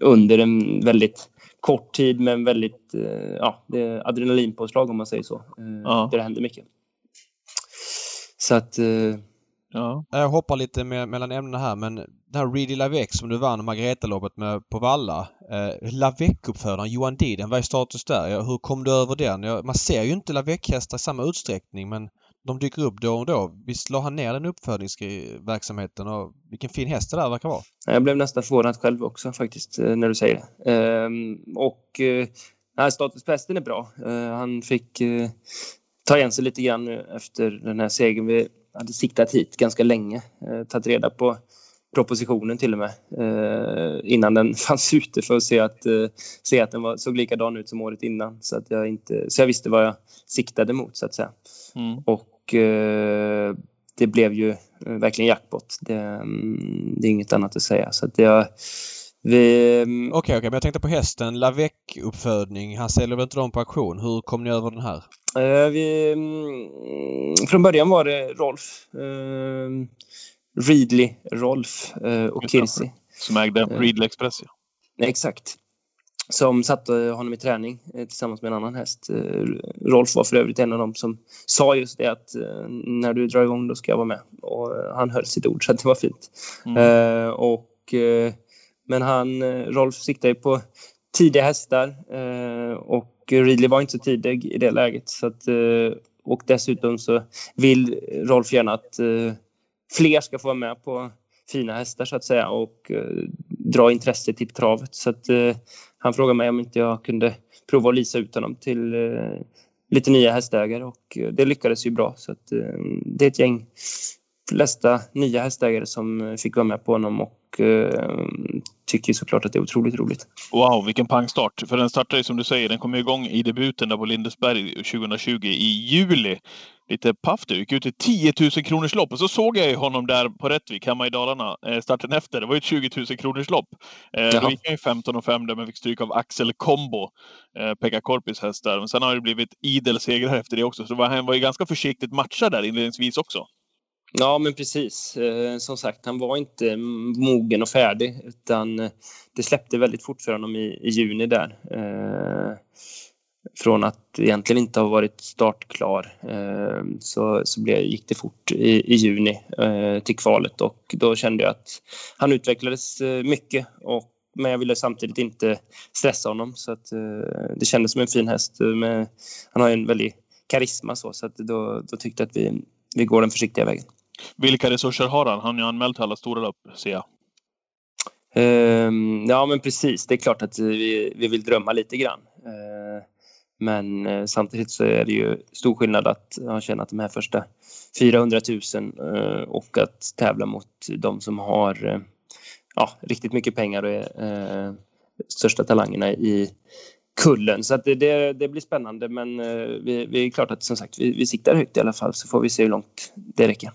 under en väldigt kort tid men väldigt eh, ja, det är adrenalinpåslag om man säger så. Eh, ja. Där det händer mycket. Så att Ja. Jag hoppar lite med, mellan ämnena här men den här Reedy Lavec som du vann Margareta-loppet med på Valla. Eh, Lavec-uppfödaren Johan Diden, vad är status där? Hur kom du över den? Ja, man ser ju inte Lavec-hästar i samma utsträckning men de dyker upp då och då. Visst la han ner den uppfödningsverksamheten och vilken fin häst det där verkar vara. Jag blev nästan förvånad själv också faktiskt eh, när du säger det. Ehm, och eh, status på hästen är bra. Eh, han fick eh, ta igen sig lite grann efter den här segern. Vi hade siktat hit ganska länge, eh, tagit reda på propositionen till och med eh, innan den fanns ute för att se att, se att den var, såg likadan ut som året innan. Så, att jag inte, så jag visste vad jag siktade mot så att säga. Mm. Och eh, det blev ju verkligen jackpot. Det, mm, det, är inget annat att säga. Så att jag, vi... Mm, okej, okay, okay, men jag tänkte på hästen. Lavec-uppfödning. Han säljer väl inte dem på auktion? Hur kom ni över den här? Uh, vi, mm, från början var det Rolf. Uh, Readley, Rolf och Kirsi. Som ägde Eh. Readly Express, ja. Exakt. Som satte honom i träning eh, tillsammans med en annan häst. Eh, Rolf var för övrigt en av dem som sa just det att eh, när du drar igång då ska jag vara med. Och han höll sitt ord så det var fint. Mm. Och, men han, Rolf siktade på tidiga hästar och Ridley var inte så tidig i det läget. Så att, och dessutom så vill Rolf gärna att fler ska få vara med på fina hästar så att säga och dra intresse till travet. Så att, han frågade mig om inte jag kunde prova att lisa ut honom till eh, lite nya hästägare och eh, det lyckades ju bra. Så att, eh, det är ett gäng flesta nya hästägare som eh, fick vara med på honom och eh, tycker såklart att det är otroligt roligt. Wow, vilken pangstart. För den startade ju som du säger, den kom igång i debuten där på Lindesberg 2020 i juli. Lite paff du, gick ut i 10 000 kronors lopp och så såg jag ju honom där på Rättvik hemma i Dalarna eh, starten efter. Det var ju ett 20 000 kronors lopp. Eh, då Jaha. gick han ju 15 och 5 där men fick stryk av Axel Combo, eh, Pekka Korpis häst där. Men sen har det blivit idel segrar efter det också. Så han var ju ganska försiktigt matchad där inledningsvis också. Ja, men precis. Som sagt, han var inte mogen och färdig utan det släppte väldigt fort för honom i, i juni där. Från att egentligen inte ha varit startklar eh, så, så blev, gick det fort i, i juni eh, till kvalet och då kände jag att han utvecklades eh, mycket och men jag ville samtidigt inte stressa honom så att det kändes som en fin häst. Med, han har en väldig karisma så, så att då, då tyckte jag att vi, vi går den försiktiga vägen. Vilka resurser har han? Han har ju anmält alla stora lopp, ser jag. Ehm, ja, men precis. Det är klart att vi, vi vill drömma lite grann. Men eh, samtidigt så är det ju stor skillnad att ha tjänat de här första 400 000 eh, och att tävla mot de som har eh, ja, riktigt mycket pengar och är eh, största talangerna i kullen. Så att det, det, det blir spännande, men eh, vi, vi är klart att som sagt, vi, vi siktar högt i alla fall så får vi se hur långt det räcker.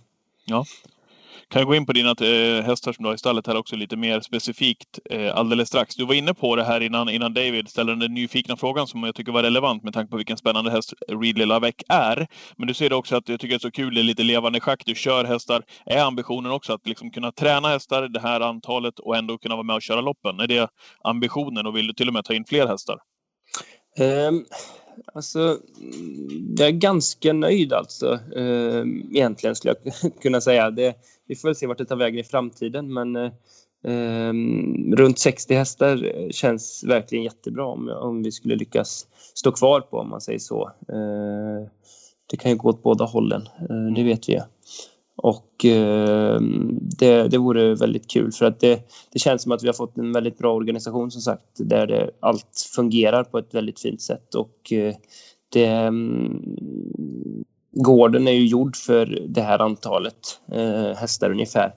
Kan jag gå in på dina eh, hästar som du har i stallet här också lite mer specifikt eh, alldeles strax. Du var inne på det här innan, innan David ställde den nyfikna frågan som jag tycker var relevant med tanke på vilken spännande häst Readly Lavec är. Men du ser det också att jag tycker det är så kul, det är lite levande schack. Du kör hästar. Är ambitionen också att liksom kunna träna hästar det här antalet och ändå kunna vara med och köra loppen? Är det ambitionen och vill du till och med ta in fler hästar? Um, alltså, mm, jag är ganska nöjd alltså. Eh, egentligen skulle jag kunna säga. Det, vi får väl se vart det tar vägen i framtiden, men eh, mm, runt 60 hästar eh, känns verkligen jättebra om, om vi skulle lyckas stå kvar på, om man säger så. Eh, det kan ju gå åt båda hållen, eh, det vet vi ju. Och eh, det, det vore väldigt kul för att det, det känns som att vi har fått en väldigt bra organisation som sagt där det, allt fungerar på ett väldigt fint sätt och eh, det, mm, gården är ju gjord för det här antalet eh, hästar ungefär.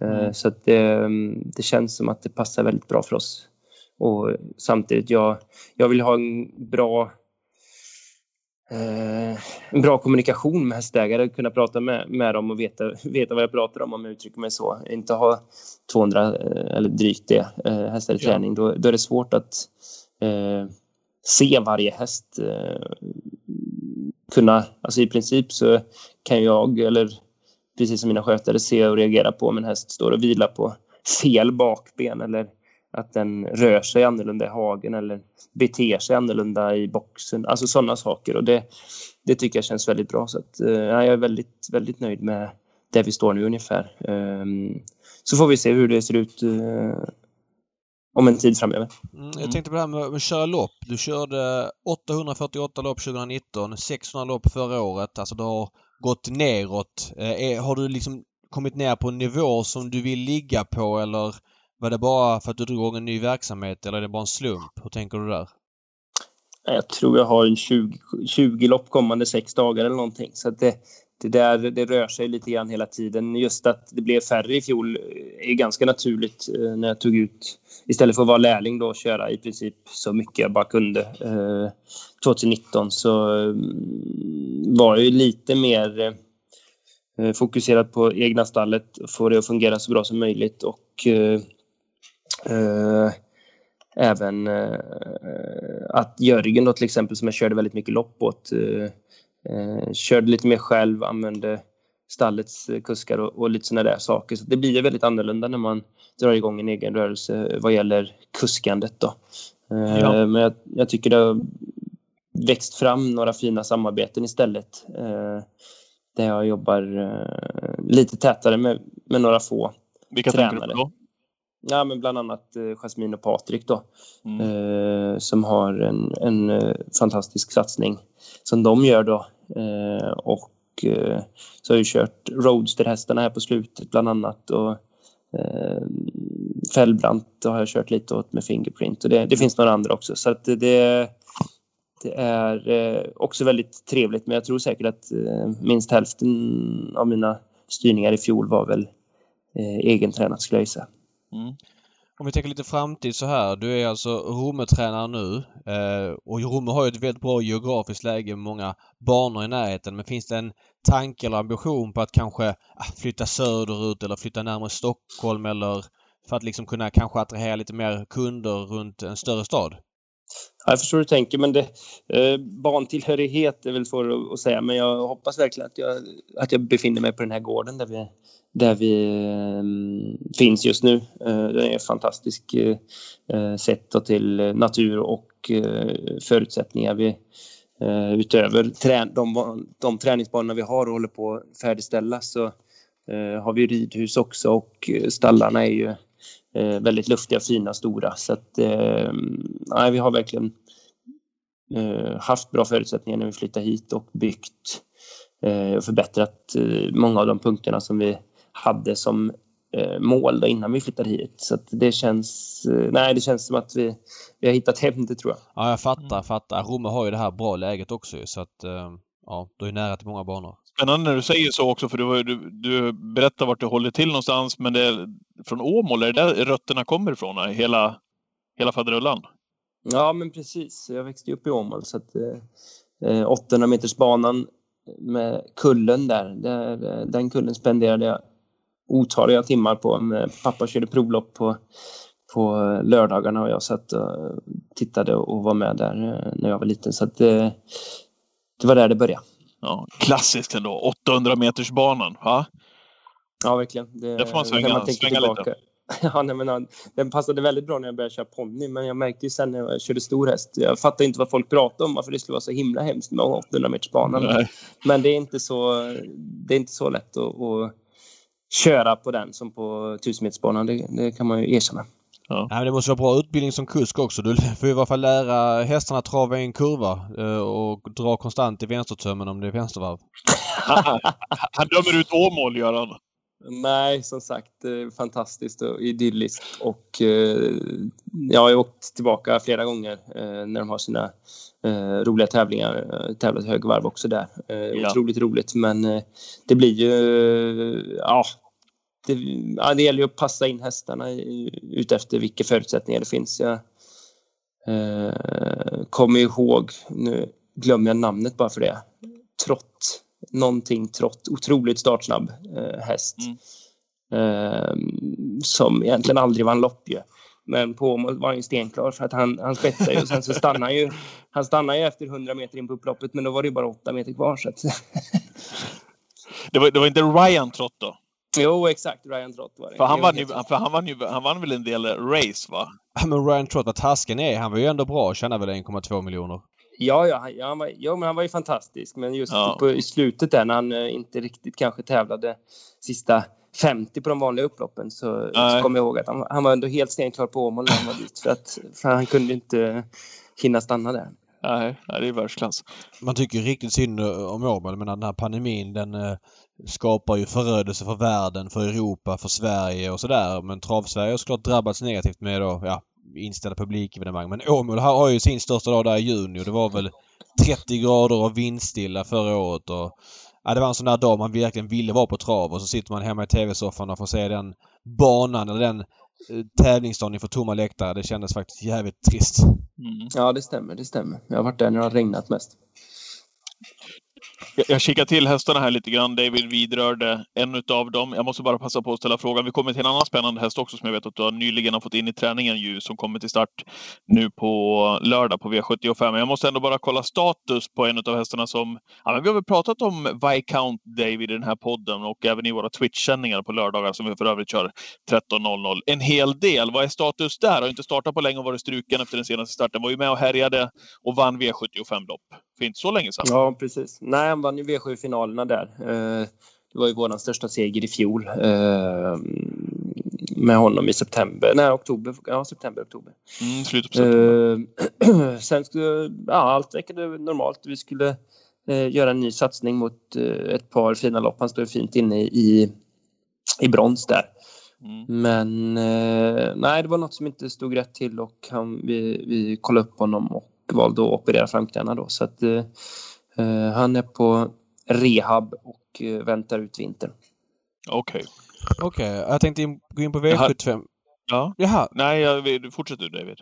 Eh, Så att det, mm, det känns som att det passar väldigt bra för oss. Och samtidigt, jag, jag vill ha en bra eh, en bra kommunikation med hästägare, kunna prata med, med dem och veta, veta vad jag pratar om om jag uttrycker mig så. Inte ha 200 eh, eller drygt det eh, hästar i Ja. träning. Då, då är det svårt att eh, se varje häst. Eh, kunna, alltså i princip så kan jag, eller precis som mina skötare, se och reagera på om en häst står och vilar på fel bakben eller att den rör sig annorlunda i hagen eller beter sig annorlunda i boxen. Alltså sådana saker. Och det, det tycker jag känns väldigt bra. Så att, eh, jag är väldigt, väldigt nöjd med där vi står nu ungefär. Um, så får vi se hur det ser ut uh, om en tid framöver. Mm, jag tänkte på det här med att köra lopp. Du körde 848 lopp 2019, 600 lopp förra året. Alltså det har gått neråt. Eh, är- har du liksom kommit ner på en nivå som du vill ligga på eller var det bara för att du drog igång en ny verksamhet eller är det bara en slump? Hur tänker du där? Jag tror jag har en 20, 20 lopp kommande sex dagar eller någonting. Så att det, det, där, det rör sig lite grann hela tiden. Just att det blev färre i fjol eh, är ganska naturligt eh, när jag tog ut, istället för att vara lärling då, köra i princip så mycket jag bara kunde. Eh, 2019 så mm, var jag ju lite mer eh, fokuserad på egna stallet, få det att fungera så bra som möjligt och eh, även eh, att Jörgen då till exempel som jag körde väldigt mycket lopp åt eh, eh, körde lite mer själv, använde stallets eh, kuskar och, och lite sådana där saker. Så det blir ju väldigt annorlunda när man drar igång en egen rörelse vad gäller kuskandet. Då. Eh, Ja. Men jag, jag tycker det har växt fram några fina samarbeten istället. Eh, där jag jobbar eh, lite tätare med, med några få. Vilka tänker du Tränare. på då? Ja, men bland annat eh, Jasmine och Patrik då. Mm. Eh, som har en, en eh, fantastisk satsning som de gör då. Och så har jag kört Roadster-hästarna här på slutet bland annat. Och, eh, Fällbrant har jag kört lite åt med Fingerprint och det, det finns några andra också. Så det, det är eh, också väldigt trevligt men jag tror säkert att eh, minst hälften av mina styrningar i fjol var väl eh, egentränat skulle jag gissa. Mm. Om vi tänker lite framtid så här. Du är alltså Romme-tränare nu eh, och Romme har ju ett väldigt bra geografiskt läge med många banor i närheten. Men finns det en tanke eller ambition på att kanske ah, flytta söderut eller flytta närmare Stockholm eller för att liksom kunna kanske attrahera lite mer kunder runt en större stad? Jag förstår hur du tänker, men det, eh, bantillhörighet är väl svårt att, säga, men jag hoppas verkligen att jag, att jag befinner mig på den här gården där vi, där vi eh, finns just nu. Eh, det är ett fantastiskt eh, eh sätt då till natur och eh, förutsättningar. Vi, eh, utöver trä, de, de träningsbanorna vi har och håller på att färdigställa så eh, har vi ridhus också och stallarna är ju eh, väldigt luftiga, fina, stora. Så att, eh, nej, vi har verkligen eh, haft bra förutsättningar när vi flyttade hit och byggt eh, och förbättrat eh, många av de punkterna som vi hade som eh, mål då innan vi flyttade hit. Så att det känns, eh, nej, det känns som att vi, vi har hittat hem det tror jag. Ja, jag fattar, fattar. Romme har ju det här bra läget också så att eh, ja, du är nära till många banor. Spännande när du säger så också, för du, du, du berättar vart du håller till någonstans, men det är från Åmål, är det där rötterna kommer ifrån? Hela, hela faderullan? Ja, men precis. Jag växte upp i Åmål så att eh, eh 800 meters banan med kullen där, där eh, den kullen spenderade jag otaliga timmar på. Med, pappa körde provlopp på, på lördagarna och jag satt och tittade och var med där eh, när jag var liten. Så att eh, det var där det började. Ja, klassiskt ändå. 800 meters banan. Va? Ja, verkligen. Det, Där får man svänga- tänker svänga lite. Ja, nej, men, han- den passade väldigt bra när jag började köra ponny, men jag märkte ju sen när jag körde stor häst. Jag fattade inte vad folk pratade om, varför det skulle vara så himla hemskt med 800 meters banan. Men det är inte så, det är inte så lätt att, att köra på den som på 1000 metersbanan. Det, det kan man ju erkänna. Ja, men det måste vara bra utbildning som kusk också. Du får ju i alla fall lära hästarna trava i en kurva eh, och dra konstant i vänstertömmen om det är vänstervarv. Han dömer ut Åmål, gör han. Nej, som sagt, eh, fantastiskt och idylliskt. Och eh, jag har ju åkt tillbaka flera gånger när de har sina roliga tävlingar. Tävlat högvarv också där. Ja. Otroligt roligt, men det blir ju... ja, det, ja, det gäller ju att passa in hästarna utefter vilka förutsättningar det finns. Jag eh, kommer ihåg, nu glömmer jag namnet bara för det, Trott. Någonting Trott. Otroligt startsnabb eh, häst. Mm. Eh, som egentligen aldrig vann lopp ju. Men på Åmål var han ju stenklar för att han, han spetsade ju och sen så stannade han ju. Han stannade ju efter 100 meter in på upploppet men då var det ju bara 8 meter kvar. Så att, Det var, det var inte Ryan Trott då? Jo, exakt. Ryan Trott var det. För han vann, ju, för han vann, ju, han vann väl en del race, va? Ja, men Ryan Trott, vad tasken är, han var ju ändå bra. Tjänade väl 1,2 miljoner. Ja, ja, han- ja, han var, ja, men han var ju fantastisk. Men just Ja. på, i slutet där när han eh, inte riktigt kanske tävlade sista 50 på de vanliga upploppen så, så kommer jag ihåg att han, han var ändå helt stenklar på Åmål när han var dit. För, att, för han kunde inte hinna stanna där. Nej, det är världsklass. Man tycker riktigt synd om Åmål. Men den här pandemin den eh, skapar ju förödelse för världen, för Europa, för Sverige och sådär. Men Trav-Sverige har såklart drabbats negativt med då, ja, inställda publikevenemang. Men Åmål har, har ju sin största dag där i juni och det var väl 30 grader och vindstilla förra året. Och, ja, det var en sån där dag man verkligen ville vara på trav och så sitter man hemma i tv-soffan och får se den banan eller den eh, tävlingsdagen inför tomma läktare. Det kändes faktiskt jävligt trist. Mm. Ja, det stämmer. Det stämmer. Jag har varit där när det har regnat mest. Jag, jag kikar till hästarna här lite grann. David vidrörde en av dem. Jag måste bara passa på att ställa frågan. Vi kommer till en annan spännande häst också som jag vet att du har nyligen har fått in i träningen ju, som kommer till start nu på lördag på V75. Men jag måste ändå bara kolla status på en av hästarna som... Ja, men vi har väl pratat om Viscount David i den här podden och även i våra Twitch-sändningar på lördagar som vi för övrigt kör 13.00. En hel del. Vad är status där? Har inte startat på länge och varit struken efter den senaste starten. Var ju med och härjade och vann V75-lopp för inte så länge sedan. Ja, precis. Nej, han vann ju V7-finalerna där. Eh, det var ju vår största seger i fjol. Eh, med honom i september, nej oktober, ja september, oktober. Mm, slutet på september. Eh, sen skulle, ja allt verkade normalt. Vi skulle göra en ny satsning mot ett par fina lopp. Han står fint inne i, i brons där. Mm. Men nej, det var något som inte stod rätt till och han, vi, vi kollade upp honom och valde att operera framknäna då. Så att eh, han är på rehab och eh, väntar ut vintern. Okej. Okay. Okej, okay. jag tänkte in, gå in på V75. Ja. Jaha. Nej, jag, fortsätt du David.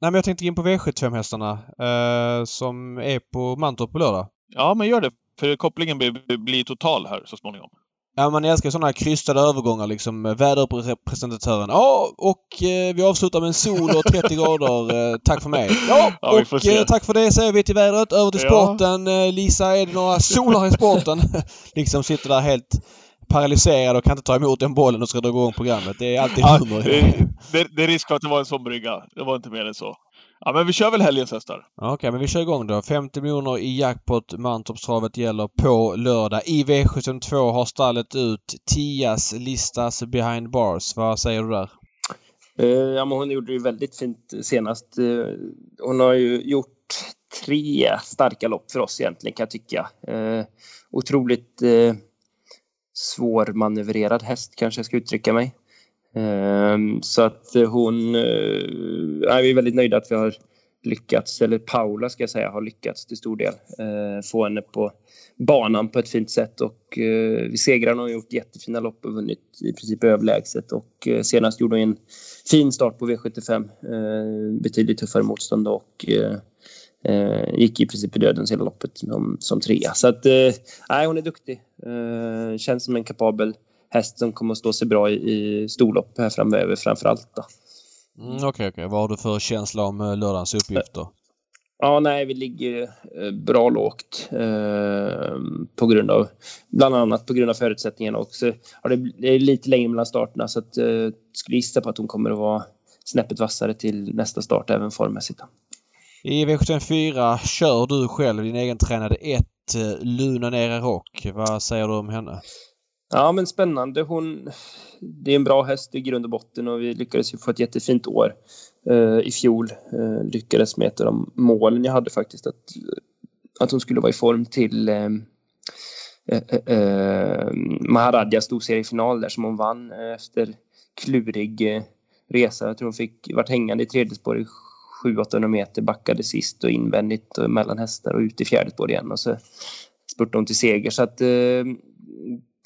Nej, men jag tänkte in på V75-hästarna eh, som är på Mantorp på lördag. Ja, men gör det. För kopplingen blir, blir total här så småningom. Ja, man älskar sådana här krystade övergångar liksom. Väderpresentatören. Ja, och eh, vi avslutar med en sol och 30 grader. Eh, tack för mig. Ja, ja och eh, tack för det säger vi till vädret. Över till ja. sporten. Eh, Lisa, är det några solar i sporten? liksom sitter där helt paralyserad och kan inte ta emot den bollen och ska dra igång programmet. Det är alltid humor. det, det, det är risk för att det var en sån brygga. Det var inte mer än så. Ja, men vi kör väl helgens hästar. Okej, okay, men vi kör igång då. 50 miljoner i jackpot. Mantorpstravet gäller på lördag. I V752 har stallet ut Tias listas behind bars. Vad säger du där? Uh, ja, men hon gjorde det väldigt fint senast. Uh, hon har ju gjort tre starka lopp för oss egentligen kan jag tycka. Uh, otroligt svårmanövrerad häst kanske jag ska uttrycka mig. Ehm, så att hon... Eh, vi är väldigt nöjda att vi har lyckats, eller Paula ska jag säga, har lyckats till stor del eh, få henne på banan på ett fint sätt och eh, vi segrarna har gjort jättefina lopp och vunnit i princip överlägset och eh, senast gjorde hon en fin start på V75 betydligt tuffare motstånd och gick i princip i dödens hela loppet som, som trea. Så att, nej, hon är duktig. känns som en kapabel häst som kommer att stå sig bra i, i storlopp här framöver framför allt. Okej, mm, okej. Okay, okay. Vad har du för känsla om eh, lördagens uppgift då? Ja, nej, vi ligger eh, bra lågt eh, på grund av bland annat på grund av förutsättningarna också. Ja, det är lite längre mellan starterna så att, eh, skulle gissa på att hon kommer att vara snäppet vassare till nästa start även formmässigt. I V74 kör du själv din egen tränade 1 eh, Luna Nera Rock. Vad säger du om henne? Ja, men spännande. Hon, det är en bra häst i grund och botten och vi lyckades ju få ett jättefint år eh, i fjol. Eh, lyckades med ett av de målen jag hade faktiskt, att, att hon skulle vara i form till eh, eh, eh, eh Maharadja storseriefinal där som hon vann eh, efter klurig resa. Jag tror hon fick varit hängande i tredje spår i 700-800 meter, backade sist och invändigt och mellan hästar och ut i fjärde spår igen och så spurtade hon till seger. Så att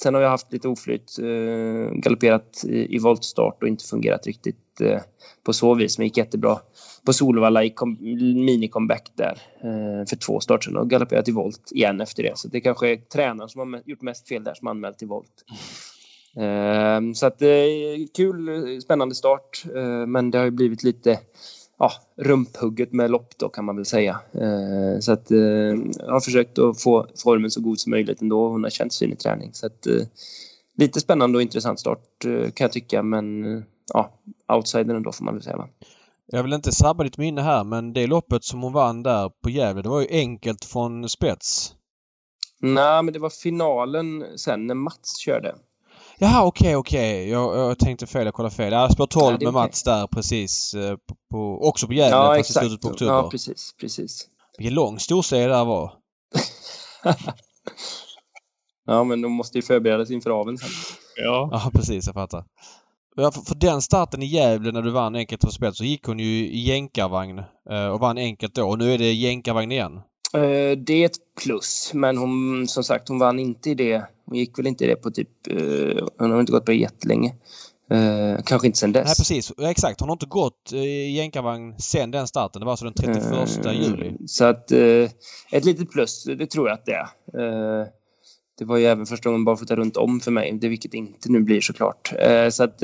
Sen har jag haft lite oflyt, eh, galopperat i, i voltstart och inte fungerat riktigt eh, på så vis, men gick jättebra på Solvalla i mini-comeback där eh, för två starter sedan och galopperat i volt igen efter det. Så det kanske är tränaren som har gjort mest fel där som anmält till volt. Eh, så att eh, kul, eh, spännande start, eh, men det har ju blivit lite ja, rumphugget med lopp då kan man väl säga. Eh, så att eh, jag har försökt att få formen så god som möjligt ändå. Hon har känt fin i träning. Så att, eh, lite spännande och intressant start eh, kan jag tycka men ja, outsidern ändå får man väl säga. Va? Jag vill inte sabba ditt minne här men det loppet som hon vann där på Gävle det var ju enkelt från spets. Nej men det var finalen sen när Mats körde. Jaha, okej, okay, okej. Okay. Jag, jag, tänkte fel. Jag kollade fel. Jag spår 12 ja, med Mats där precis. Eh, på, på, också på Gävle ja, fast exakt. i slutet på oktober. Ja, precis. precis. Vilken lång storserie det där var. ja, men de måste ju förbereda sig inför aveln sen. Ja. ja, precis. Jag fattar. Ja, för, för den starten i Gävle när du vann enkelt för spel så gick hon ju i jänkarvagn eh, och vann enkelt då. Och nu är det jänkarvagn igen. Eh, det är ett plus, men hon, som sagt, hon vann inte i det. Hon gick väl inte i det på typ... Eh, hon har inte gått på det jättelänge. Eh, kanske inte sen dess. Nej precis, exakt. Hon har inte gått i jänkarvagn sen den starten. Det var alltså den 31 Eh, juli. Så att eh, ett litet plus, det tror jag att det är. Det var ju även första gången barfota runt om för mig, det vilket inte nu blir såklart. Så att,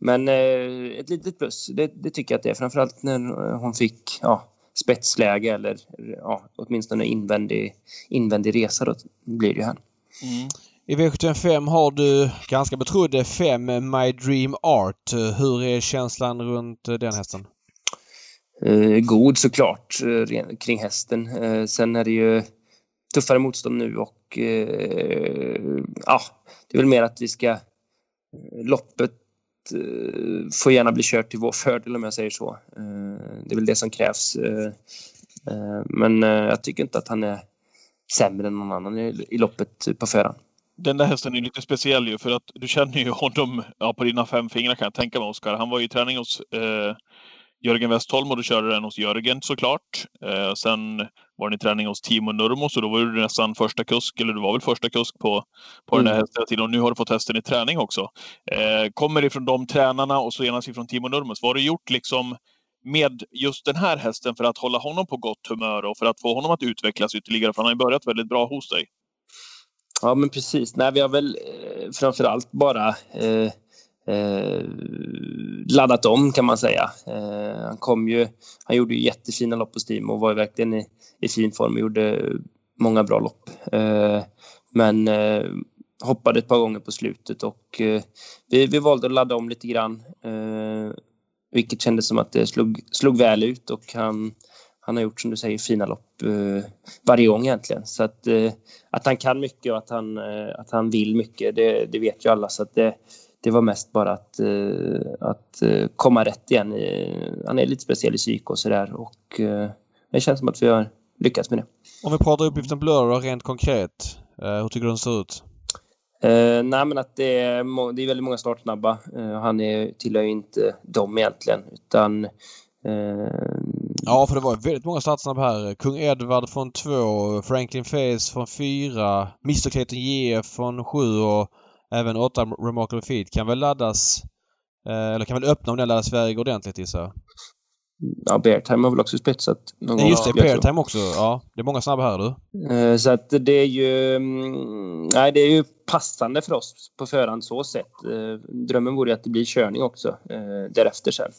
men ett litet plus, det, det tycker jag att det är. Framförallt när hon fick ja, spetsläge eller ja, åtminstone invändig, invändig resa då blir det ju här. Mm. I V75 har du ganska betrodde fem My Dream Art. Hur är känslan runt eh, den hästen? Eh, god såklart eh, kring hästen. Eh, sen är det ju tuffare motstånd nu och eh, ja, det är väl mer att vi ska loppet eh, får gärna bli kört till vår fördel om jag säger så. Eh, det är väl det som krävs. Eh, eh, men jag tycker inte att han är sämre än någon annan i, i loppet på förhand. Den där hästen är lite speciell ju för att du känner ju honom ja, på dina fem fingrar kan jag tänka mig Oskar. Han var ju i träning hos eh, Jörgen Westholm och du körde den hos Jörgen såklart. Eh, sen var den i träning hos Timo Nurmos och då var du nästan första kusk, eller du var väl första kusk på, på den där Mm. hästen tiden och nu har du fått hästen i träning också. Eh, kommer ifrån de tränarna och senast ifrån Timo Nurmos. Vad har du gjort liksom med just den här hästen för att hålla honom på gott humör och för att få honom att utvecklas ytterligare? För han har ju börjat väldigt bra hos dig. Ja, men precis. Nej, vi har väl eh, framför allt bara eh, eh, laddat om kan man säga. Eh, han kom ju, han gjorde ju jättefina lopp på Steam och var ju verkligen i, i fin form och gjorde många bra lopp. Eh, men eh, hoppade ett par gånger på slutet och eh, vi, vi valde att ladda om lite grann. Eh, vilket kändes som att det slog, slog väl ut och han, han har gjort som du säger fina lopp eh, varje gång egentligen. Så att, eh, att han kan mycket och att han, eh, att han vill mycket, det, det vet ju alla. Så att det, det var mest bara att, eh, att eh, komma rätt igen. Han är lite speciell i psyk och sådär och eh, det känns som att vi har lyckats med det. Om vi pratar uppgiften Blur då, rent konkret. Hur tycker du den ser ut? Eh, nej, men att det är, det är väldigt många startsnabba. Eh, han är, tillhör ju inte dem egentligen, utan eh, Ja, för det var väldigt många startsnabba här. Kung Edward från två, Franklin Face från fyra, Mr Clayton JF från sju och även åtta Remarkable Feet kan väl laddas eh, eller kan väl öppna om den laddas iväg ordentligt gissar jag. ja, Beartime har väl också spetsat någon Nej, just det. Pairtime också. Ja, det är många snabba här du. Eh, Så att det är ju, mm, nej, det är ju passande för oss på förhand så sett. Eh, Drömmen vore ju att det blir körning också därefter sen.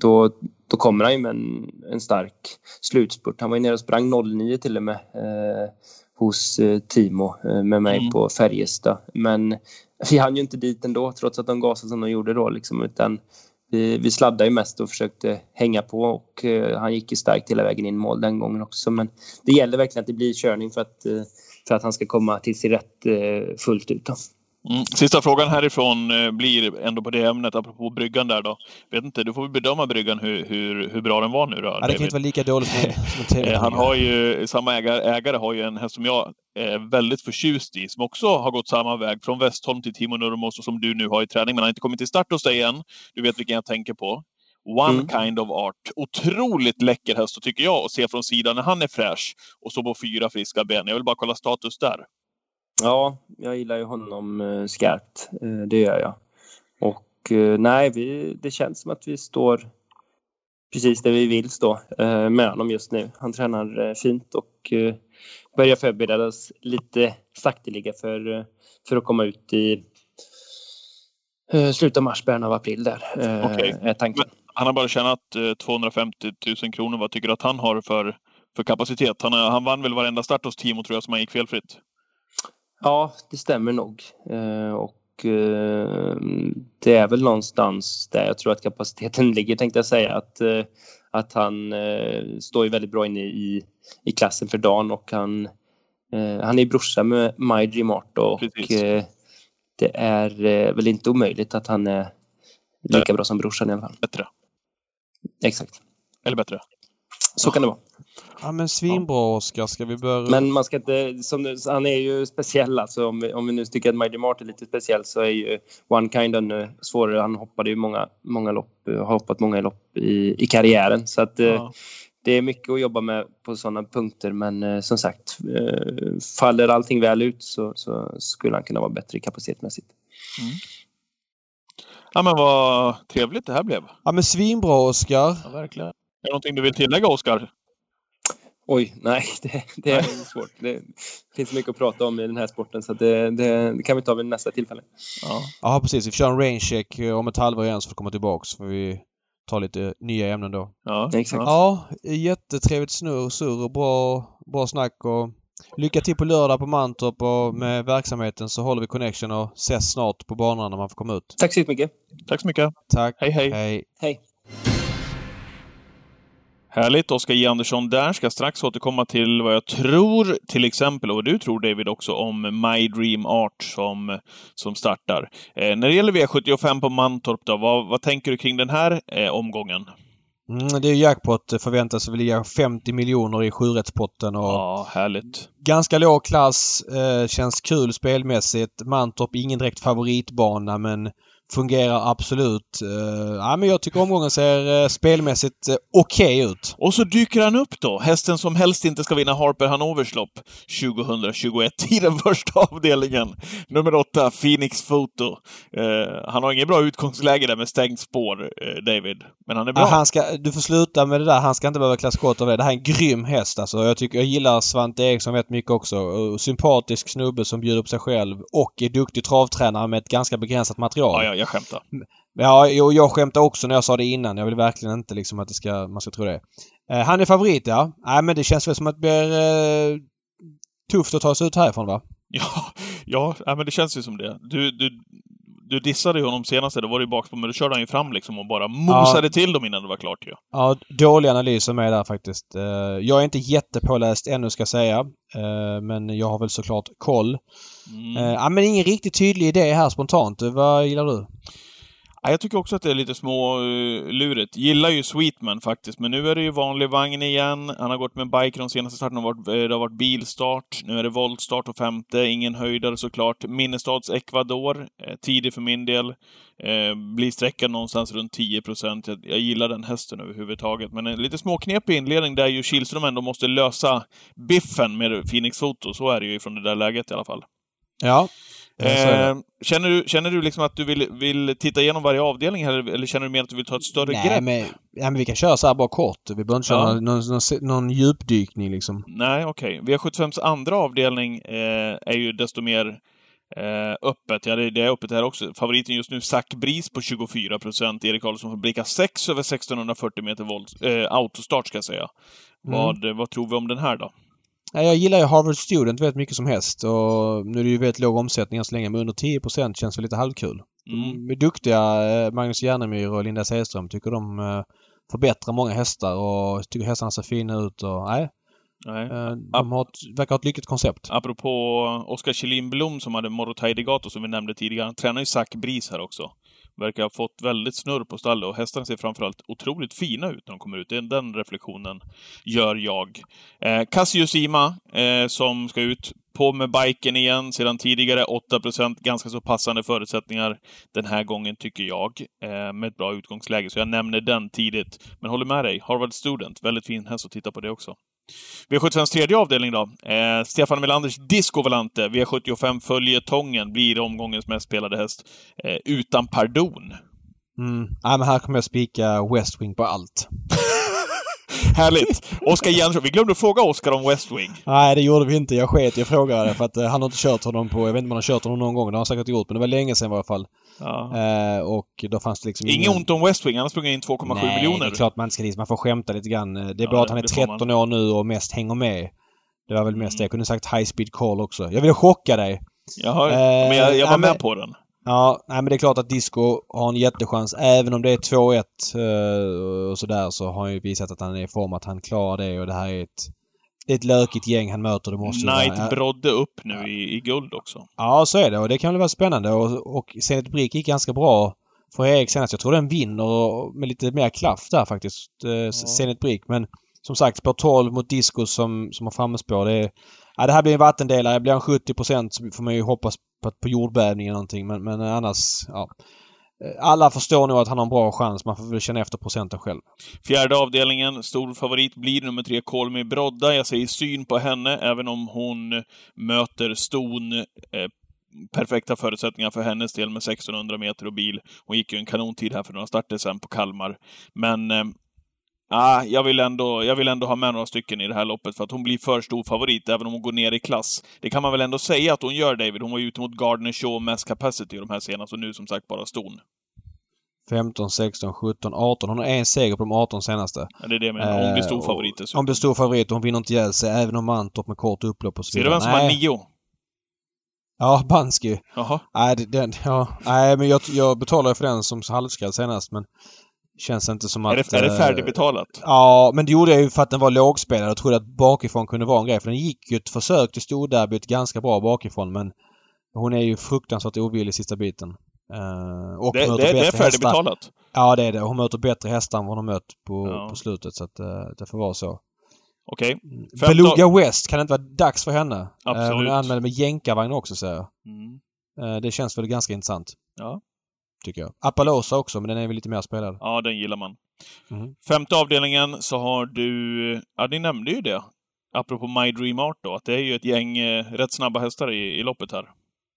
Då, då kommer han ju med en, en stark slutspurt. Han var ju nere och sprang 09 till och med hos eh, Timo eh, med mig Mm. på Färjestad. Men vi hann ju inte dit ändå trots att de gasade som de gjorde då liksom, utan vi, vi sladdade ju mest och försökte hänga på och eh, han gick ju starkt hela vägen in mål den gången också. Men det gäller verkligen att det blir körning för att, eh, för att han ska komma till sin rätt eh, fullt ut. Då. Mm. Sista frågan härifrån eh, blir ändå på det ämnet, apropå bryggan där då. Vet inte, du får bedöma bryggan hur, hur, hur bra den var nu då. Ja, det kan inte vara lika dåligt som. Han har ju, samma ägare, ägare har ju en häst som jag är väldigt förtjust i, som också har gått samma väg från Westholm till Timo Nurmos och som du nu har i träning, men han har inte kommit till start hos dig än. Du vet vilken jag tänker på. One Mm. kind of art. Otroligt läcker häst, tycker jag, att se från sidan när han är fräsch och så på fyra friska ben. Jag vill bara kolla status där. Ja, jag gillar ju honom eh, skarpt. Eh, det gör jag. Och eh, nej, vi, det känns som att vi står precis där vi vill stå eh, med honom just nu. Han tränar fint och börjar förbereda oss lite sakteliga för, för att komma ut i slutet av mars, början av april där. Okej. tanken. Han har bara tjänat eh, 250 000 kronor. Vad tycker du att han har för, för kapacitet? Han, han vann väl varenda start hos Timo, tror jag, som han gick felfritt. Ja, det stämmer nog. Eh, och eh, det är väl någonstans där jag tror att kapaciteten ligger, tänkte jag säga. Att, eh, att han står ju väldigt bra inne i, i klassen för dagen och han, han är brorsa med Dream Art och Precis. det är väl inte omöjligt att han är lika bra som brorsan i alla fall. Bättre. Exakt. Eller bättre. Så kan det vara. Ja men svinbra Oskar. Ska vi börja... Men man ska inte, som han är ju speciell alltså. Om vi, om vi nu tycker att Mighty Mart är lite speciell så är ju One Kind ännu svårare. Han hoppade ju många, många lopp, har hoppat många lopp i, i karriären. Så att eh, Ja. det är mycket att jobba med på sådana punkter. Men eh, som sagt, eh, faller allting väl ut så, så skulle han kunna vara bättre kapacitetsmässigt. Ja, men vad trevligt det här blev. Ja men svinbra Oskar. Ja, verkligen. Är det någonting du vill tillägga, Oskar? Oj, nej, det, det är svårt. Det finns mycket att prata om i den här sporten så att det, det, det kan vi ta vid nästa tillfälle. Ja. Ja precis, vi kör en range check eh, om ett halvår igen så får vi komma tillbaks. Så får vi ta lite nya ämnen då. Ja, Exakt. Ja, jättetrevligt snurr surr och bra, bra snack och lycka till på lördag på Mantorp och med verksamheten så håller vi connection och ses snart på banan när man får komma ut. Tack så mycket. Tack så mycket. Tack. Hej, hej. Hej. Hej. Härligt. Oskar J. Andersson där. Ska strax återkomma till vad jag tror, till exempel, och vad du tror David också, om My Dream Art som, som startar. Eh, när det gäller V75 på Mantorp då, vad, vad tänker du kring den här eh, omgången? Mm, det är jackpot förväntas väl ligga 50 miljoner i sjurättspotten och Ja, härligt. ganska låg klass. Eh, känns kul spelmässigt. Mantorp ingen direkt favoritbana men fungerar absolut. Eh, ja, men jag tycker omgången ser eh, spelmässigt eh, okej ut. Och så dyker han upp då, hästen som helst inte ska vinna Harper Hanovers lopp 2021 i den första avdelningen. Nummer åtta, Phoenix Photo. Eh, han har inget bra utgångsläge där med stängt spår, David. Men han är bra. Ja, han ska, du får sluta med det där. Han ska inte behöva klä skott av det. Det här är en grym häst alltså. Jag, tycker, jag gillar Svante Eriksson rätt mycket också. Sympatisk snubbe som bjuder upp sig själv och är duktig travtränare med ett ganska begränsat material. Ja, ja, jag skämtar. Ja, jag, jag skämtar också när jag sa det innan. Jag vill verkligen inte liksom att det ska, man ska tro det. Eh, han är favorit, ja. Nej, men det känns väl som att det blir eh, tufft att ta sig ut härifrån, va? Ja, ja, ja, men det känns ju som det. Du, du, du dissade ju honom senast, då var det ju bakspår, men då körde han ju fram liksom och bara mosade till dem innan det var klart ju. Ja, dålig analys av mig där faktiskt. Eh, jag är inte jättepåläst ännu ska jag säga. Eh, men jag har väl såklart koll. Mm. Eh, ja, men ingen riktigt tydlig idé här spontant. Vad gillar du? Ja, jag tycker också att det är lite små uh, lurigt. Gillar ju Sweetman faktiskt, men nu är det ju vanlig vagn igen. Han har gått med bike de senaste starterna. Det har varit, eh, det har varit bilstart. Nu är det voltstart och femte. Ingen höjdare såklart. Minnestads Ecuador. Eh, tidig för min del. Eh, blir sträckan någonstans runt 10 procent. Jag, jag gillar den hästen överhuvudtaget. Men en lite småknepig inledning där ju Kihlström ändå måste lösa biffen med Phoenix Foto. Så är det ju från det där läget i alla fall. Ja. eh, känner, du, känner du liksom att du vill, vill titta igenom varje avdelning eller, eller känner du mer att du vill ta ett större Nej, grepp? men, ja, men vi kan köra så här bara kort. Vi behöver inte köra Ja. någon, någon, någon, djupdykning liksom. Nej, okej. V75s andra avdelning eh, är ju desto mer eh, öppet. Ja, det, det är öppet här också. Favoriten just nu, Zac Bris på 24 procent. Erik Karlsson får blicka 6 över 1640 meter volt, eh, autostart, ska jag säga. Mm. Vad, vad tror vi om den här då? Ja, jag gillar ju Harvard Student väldigt mycket som häst och nu är det ju väldigt låg omsättning än så länge men under 10 känns väl lite halvkul. Mm. De är duktiga, eh, Magnus Järnemyr och Linda Säfström. Tycker de eh, förbättrar många hästar och tycker hästarna ser fina ut och nej. Nej. eh, De har ett, verkar ha ett lyckat koncept. Apropå Oskar Kjellin Blom som hade Morotai Degato som vi nämnde tidigare. Han tränar ju Zac Bris här också. Verkar ha fått väldigt snurr på stallet och hästarna ser framförallt otroligt fina ut när de kommer ut. Det är Den reflektionen gör jag. Eh, Cassius Ima, eh, som ska ut på med biken igen sedan tidigare. 8% ganska så passande förutsättningar den här gången tycker jag. Eh, med ett bra utgångsläge, så jag nämner den tidigt. Men håller med dig, Harvard Student, väldigt fin häst att titta på det också. V75s tredje avdelning då. Eh, Stefan Melanders Disco Volante, V75 följetongen, blir omgångens mest spelade häst. Eh, utan pardon. Mm. Nej, men här kommer jag spika West Wing på allt. Härligt! Oskar Jensson. Vi glömde fråga Oskar om West Wing. Nej, det gjorde vi inte. Jag sket Jag frågade för att eh, han har inte kört honom på... Jag vet inte om han har kört honom någon gång. Det har han säkert gjort, men det var länge sedan i alla fall. Ja. Eh, och då fanns det liksom Inget ont om West Wing, han har sprungit in 2,7 Nej, miljoner. det är klart man ska Man får skämta lite grann. Det är Ja, bra att han är det får 13 år nu och mest hänger med. Det var väl mest Mm. det. Jag kunde sagt high speed call också. Jag ville chocka dig. Jaha, Eh, men jag, jag var ja, med men- på den. Ja, nej men det är klart att Disco har en jättechans. Även om det är 2-1 eh, och sådär så har han ju visat att han är i form, att han klarar det och det här är ett... Det är ett lökigt gäng han möter. Det måste ju vara- Knight brodde upp nu i, i guld också. Ja, så är det och det kan väl vara spännande och, och Zenit Brick gick ganska bra för Erik senast. Jag tror den vinner med lite mer klaff där faktiskt. Eh, Zenit Brick. Men som sagt, spår 12 mot Disco som, som har framspår. Det, är- ja, det här blir en vattendelare. Blir han 70% så får man ju hoppas på, på jordbävning eller någonting. Men, men annars, ja. Eh, alla förstår nog att han har en bra chans. Man får väl känna efter procenten själv. Fjärde avdelningen, stor favorit blir nummer tre, Kolmi Brodda. Jag säger syn på henne, även om hon möter ston eh, perfekta förutsättningar för hennes del med 1600 meter och bil. Hon gick ju en kanontid här för några starter sen på Kalmar. Men eh, Ah, jag, vill ändå, jag vill ändå ha med några stycken i det här loppet för att hon blir för stor favorit även om hon går ner i klass. Det kan man väl ändå säga att hon gör, David. Hon var ju ute mot Gardner Shaw Mass Capacity de här senaste och nu som sagt bara ston. 15, 16, 17, 18. Hon har en seger på de 18 senaste. Ja, det är det jag menar. Hon blir stor Eh, favorit dessutom. Hon blir stor favorit och hon vinner inte ihjäl sig även om Mantorp med kort upplopp och så Ser du vidare. vem som har nio? Ja, Bansky. Jaha. Nej, den, ja, nej men jag, jag betalar för den som halvskall senast men känns inte som att... Är det, är det eh, färdigbetalat? Ja, men det gjorde jag ju för att den var lågspelad och trodde att bakifrån kunde vara en grej. För den gick ju ett försök till storderbyt ganska bra bakifrån men hon är ju fruktansvärt ovillig sista biten. Eh, och Det, det, det är bättre hästar. färdigbetalat. Ja, det är det. Hon möter bättre hästar än vad hon har mött på, Ja. på slutet så att eh, det får vara så. Okej. Femton- Beluga West, kan det inte vara dags för henne? Eh, hon Absolut. är anmäld med jänkarvagn också säger jag. Mm. Eh, det känns väl ganska intressant. Ja. Tycker jag. Appaloosa också, men den är väl lite mer spelad. ja, den gillar man. Mhm. Femte avdelningen så har du... Ja, ni nämnde ju det. Apropå My Dream Art då, att det är ju ett gäng eh, rätt snabba hästar i, i loppet här.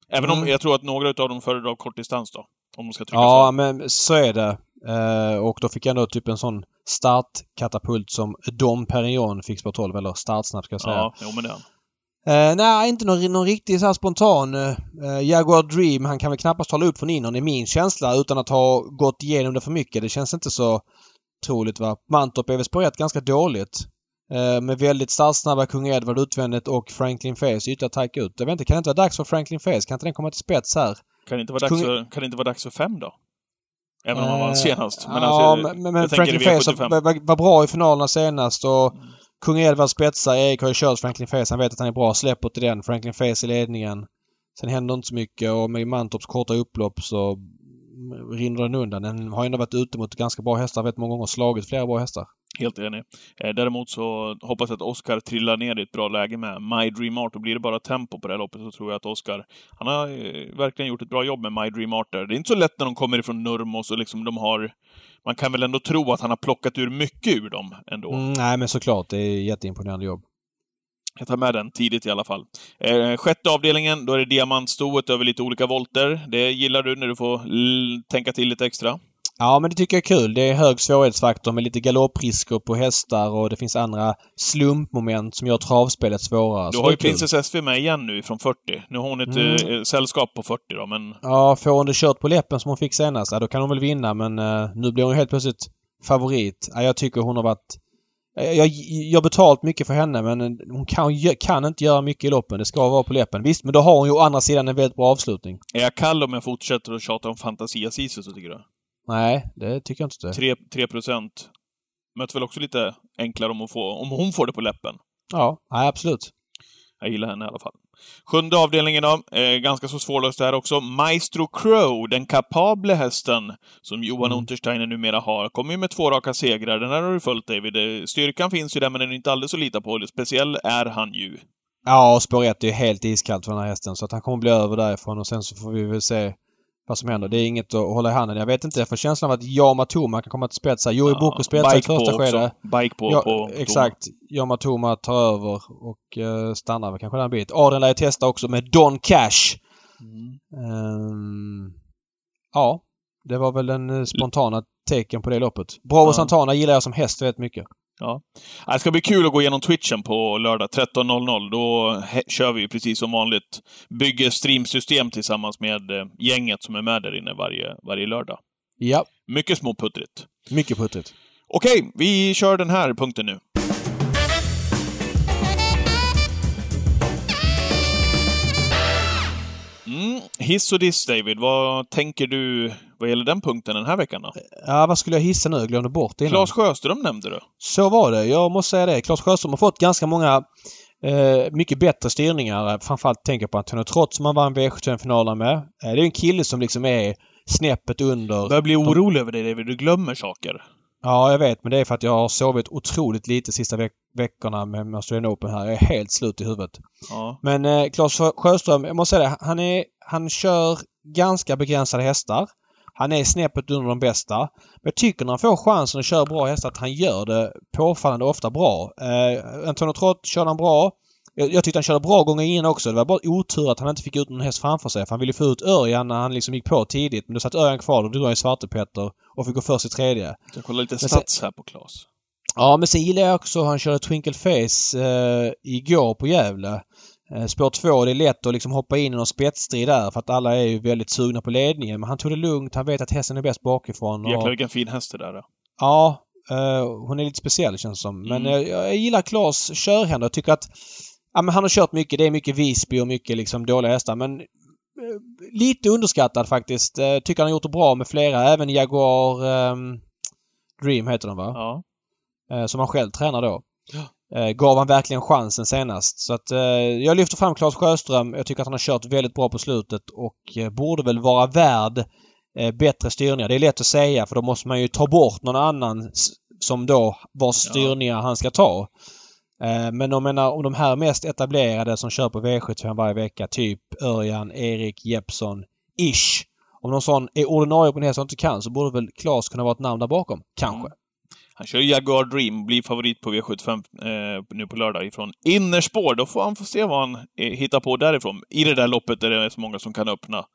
Även om Mm. jag tror att några av dem föredrar kortdistans då. Om de ska trycka Ja, så. men så är det. Eh, och då fick jag ändå typ en sån startkatapult som Dom Perignon fick spår 12, eller startsnabb ska jag säga. Ja, jo men det Eh, nej, inte någon, någon riktig så spontan eh, Jaguar Dream. Han kan väl knappast hålla upp från innan i min känsla utan att ha gått igenom det för mycket. Det känns inte så troligt va. Mantorp är väl spår ett ganska dåligt. Eh, med väldigt startsnabba Kung Edward utvändigt och Franklin Face ytterligare tajka ut. Jag vet inte, kan det inte vara dags för Franklin Face? Kan inte den komma till spets här? Kan det inte vara dags Kung- för, kan det inte vara dags för fem då? Även om han Eh, senast. Men ja, alltså, men, men, Franklin Face V75. var, var, var bra i finalerna senast och Mm. Kung Edvard spetsar. Erik har ju kört Franklin Face. Han vet att han är bra. Släpper till den. Franklin Face i ledningen. Sen händer inte så mycket och med Mantorps korta upplopp så rinner den undan. Den har ändå varit ute mot ganska bra hästar vet många gånger och slagit flera bra hästar. Helt enig. Eh, däremot så hoppas jag att Oskar trillar ner i ett bra läge med My Dream Art. Och blir det bara tempo på det här loppet så tror jag att Oskar, han har eh, verkligen gjort ett bra jobb med My Dream Art där. Det är inte så lätt när de kommer ifrån Nurmos och liksom de har... Man kan väl ändå tro att han har plockat ur mycket ur dem ändå. Mm, nej men såklart. Det är jätteimponerande jobb. Jag tar med den tidigt i alla fall. Eh, sjätte avdelningen, då är det diamantstoet över lite olika volter. Det gillar du när du får tänka till lite extra. Ja men det tycker jag är kul. Det är hög svårighetsfaktor med lite galopprisker på hästar och det finns andra slumpmoment som gör travspelet svårare. Du har ju. Princess SV med igen nu från 40. Nu har hon ett Mm. eh, sällskap på 40 då, men... Ja, får hon det kört på läppen som hon fick senast, ja, då kan hon väl vinna men eh, nu blir hon ju helt plötsligt favorit. Ja, jag tycker hon har varit... Jag, jag har betalt mycket för henne men eh, hon kan, kan inte göra mycket i loppen. Det ska vara på läppen. Visst, men då har hon ju å andra sidan en väldigt bra avslutning. Är jag kall om jag fortsätter att tjata om Fantasia Sisu, så tycker du? Nej, det tycker jag inte. 3, 3 procent. Möter väl också lite enklare om hon, får, om hon får det på läppen. Ja, nej, absolut. Jag gillar henne i alla fall. Sjunde avdelningen då, eh, ganska så svårlöst där också. Maestro Crow, den kapable hästen som Johan Mm. Untersteiner numera har, kommer ju med två raka segrar. Den här har du följt David. Eh, Styrkan finns ju där, men den är inte alldeles att lita på. Speciell är han ju. Ja, spår 1 är ju helt iskallt för den här hästen så att han kommer bli över därifrån och sen så får vi väl se vad som händer. Det är inget att hålla i handen. Jag vet inte, jag får känslan av att Jama Toma kan komma till spets här. Joey Ja, Boko spetsar i första skedet. Bike på, ja, på exakt. Jama Toma tar över och uh, stannar väl kanske där en bit. Adrian lär ju testa också med Don Cash. Mm. Ehm, ja, det var väl den eh, spontana tecken på det loppet. Bravo Ja. Santana gillar jag som häst rätt mycket. Ja. Det ska bli kul att gå igenom Twitchen på lördag 13.00. Då kör vi precis som vanligt. Bygger streamsystem tillsammans med eh, gänget som är med där inne varje, varje lördag. Ja, Mycket småputtrigt. mycket puttrigt. Okej, vi kör den här punkten nu. Hiss och diss, David. Vad tänker du vad gäller den punkten den här veckan då? Ja, vad skulle jag hissa nu? Jag glömde bort det innan. Claes Sjöström nämnde du. Så var det. Jag måste säga det. Claes Sjöström har fått ganska många eh, mycket bättre styrningar. Framförallt tänker jag på Antonio Trott som han vann V75-finalerna med. Eh, det är en kille som liksom är snäppet under. Jag börjar bli orolig över dig, David. Du glömmer saker. Ja, jag vet. Men det är för att jag har sovit otroligt lite sista veck veckorna med Australian Open här. Jag är helt slut i huvudet. Ja. Men eh, Claes Sjöström, jag måste säga det. Han, är, han kör ganska begränsade hästar. Han är snäppet under de bästa. Men jag tycker när han får chansen att köra bra hästar att han gör det påfallande ofta bra. Eh, Antonio Trott körde han bra. Jag, jag tyckte han körde bra gånger innan också. Det var bara otur att han inte fick ut någon häst framför sig. För han ville få ut Örjan när han liksom gick på tidigt. Men då satt Örjan kvar och drog han i Svartepetter och fick gå först i tredje. Jag kollar lite sen- stats här på Klas. Ja, men sen gillar jag också han körde Twinkle Face eh, igår på Gävle. Eh, spår två, det är lätt att liksom hoppa in i någon spetsstrid där för att alla är ju väldigt sugna på ledningen. Men han tog det lugnt. Han vet att hästen är bäst bakifrån. Jäklar Och, vilken fin häst det där är. ja, eh, hon är lite speciell känns som. Men Mm. jag, jag gillar Klas körhänder. Jag tycker att ja, men han har kört mycket. Det är mycket Visby och mycket liksom dåliga hästar. Men eh, lite underskattad faktiskt. Eh, tycker han har gjort det bra med flera. Även Jaguar ehm, Dream heter den va? Ja. eh, som han själv tränar då. Eh, gav han verkligen chansen senast. Så att eh, jag lyfter fram Claes Sjöström. Jag tycker att han har kört väldigt bra på slutet och eh, borde väl vara värd eh, bättre styrningar. Det är lätt att säga för då måste man ju ta bort någon annan som då vars styrningar han ska ta. Eh, men jag menar om de här mest etablerade som kör på V75 varje vecka, typ Örjan, Erik, Jeppsson, Ish. Om någon sån är ordinarie på en häst och inte kan så borde väl Claes kunna vara ett namn där bakom. Kanske. Han kör Jaguar Dream, blir favorit på V75 eh, nu på lördag ifrån innerspår. Då får han få se vad han eh, hittar på därifrån. I det där loppet där det är så många som kan öppna.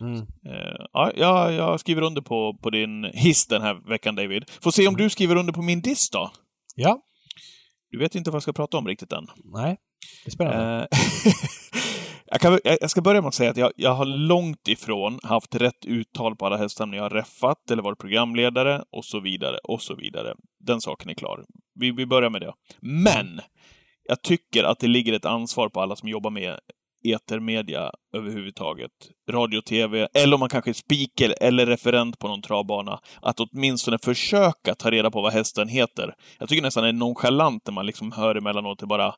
Mm. Eh, ja, jag, jag skriver under på, på din hiss den här veckan, David. Får se om du skriver under på min diss då. Ja. Du vet inte vad jag ska prata om riktigt än. Nej. Det är spännande. Eh, jag, kan, jag ska börja med att säga att jag, jag har långt ifrån haft rätt uttal på alla hästar när jag har reffat eller varit programledare och så vidare och så vidare. Den saken är klar. Vi, vi börjar med det. Men! Jag tycker att det ligger ett ansvar på alla som jobbar med etermedia överhuvudtaget. Radio, TV, eller om man kanske är speaker eller referent på någon travbana. Att åtminstone försöka ta reda på vad hästen heter. Jag tycker nästan det är nonchalant när man liksom hör emellanåt det bara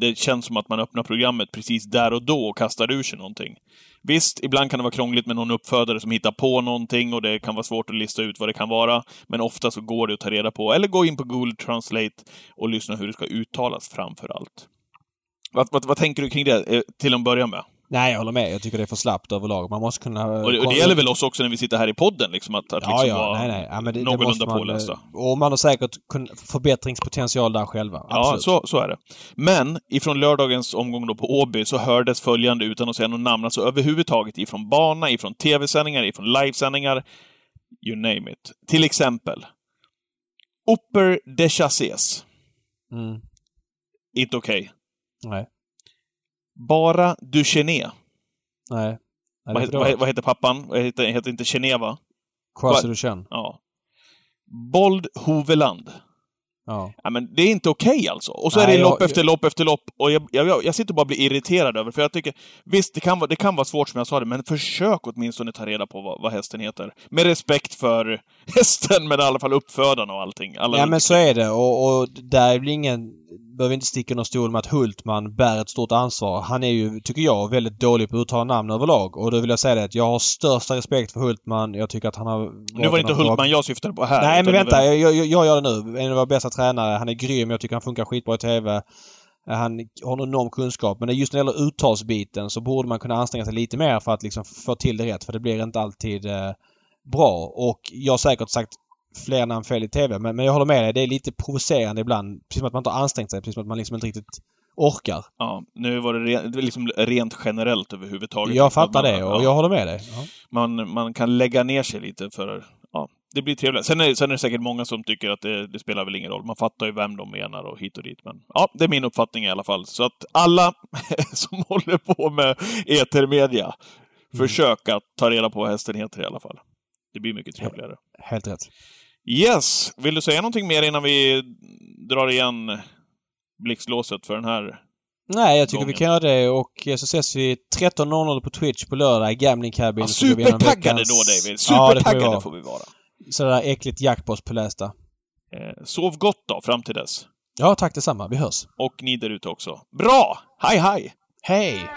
det känns som att man öppnar programmet precis där och då och kastar ur sig någonting. Visst, ibland kan det vara krångligt med någon uppfödare som hittar på någonting och det kan vara svårt att lista ut vad det kan vara. Men ofta så går det att ta reda på, eller gå in på Google Translate och lyssna hur det ska uttalas framför allt. Vad, vad, vad tänker du kring det, eh, till att börja med? Nej, jag håller med. Jag tycker det är för slappt överlag. Man måste kunna... Och det, och det gäller väl oss också när vi sitter här i podden, liksom, att, att Ja, liksom ja. vara Nej, nej. Ja, men det, det någorlunda måste man, pålästa. Och man har säkert förbättringspotential där själva. Ja, Absolut. så, så är det. Men ifrån lördagens omgång då på Åby så hördes följande utan att säga något namn, alltså överhuvudtaget ifrån bana, ifrån tv-sändningar, ifrån livesändningar, you name it. Till exempel, Upper de Chassés. Mm. Inte okej. Nej. Bara Duchené. Nej. Nej Vad, heter- vad, vad heter pappan? Vad heter, heter inte Geneva? Quasi Duchenne. Ja. Bold Hoveland. Ja. Ja, men det är inte okej alltså. Och så Nej, är det jag- lopp efter lopp efter lopp. Och jag, jag, jag sitter bara och blir irriterad över för jag tycker, visst, det kan, vara, det kan vara svårt som jag sa det, men försök åtminstone ta reda på vad, vad hästen heter. Med respekt för hästen, men i alla fall uppfödarna och allting. Alla Ja men så är det och, och där är väl ingen... Behöver inte sticka under stol med att Hultman bär ett stort ansvar. Han är ju, tycker jag, väldigt dålig på att uttala namn överlag. Och då vill jag säga det att jag har största respekt för Hultman. Jag tycker att han har... Nu var det inte Hultman jag syftade på här. Nej men det vänta, var- jag, jag, jag gör det nu. En av våra bästa tränare. Han är grym. Jag tycker han funkar skitbra i TV. Han har en enorm kunskap. Men just när det gäller uttalsbiten så borde man kunna anstränga sig lite mer för att liksom få till det rätt. För det blir inte alltid eh, bra. Och jag har säkert sagt fler namn fel i TV. Men, men jag håller med dig. Det är lite provocerande ibland. Precis som att man inte har ansträngt sig. Precis som att man liksom inte riktigt orkar. Ja, nu var det re, det är liksom rent generellt överhuvudtaget. Jag Att fattar man, det och ja, jag håller med dig. Ja. man, man kan lägga ner sig lite för... Ja, det blir trevligt. Sen är, sen är det säkert många som tycker att det, det spelar väl ingen roll. Man fattar ju vem de menar och hit och dit. Men ja, det är min uppfattning i alla fall. Så att alla som håller på med etermedia, försök att ta reda på vad hästen heter i alla fall. Det blir mycket trevligare. Helt rätt. Yes! Vill du säga någonting mer innan vi drar igen blixtlåset för den här? Nej, jag tycker vi Gången. kan göra det och så ses vi 13.00 på Twitch på lördag i Gambling Cabin. Ja, vi supertaggade veckans- då, David! Ja, det får vi Supertaggade får vi vara. Sådär äckligt jackpot pålästa. Eh, sov gott då, fram till dess. Ja, tack detsamma. Vi hörs. Och ni där ute också. Bra! Hej, hej! Hej!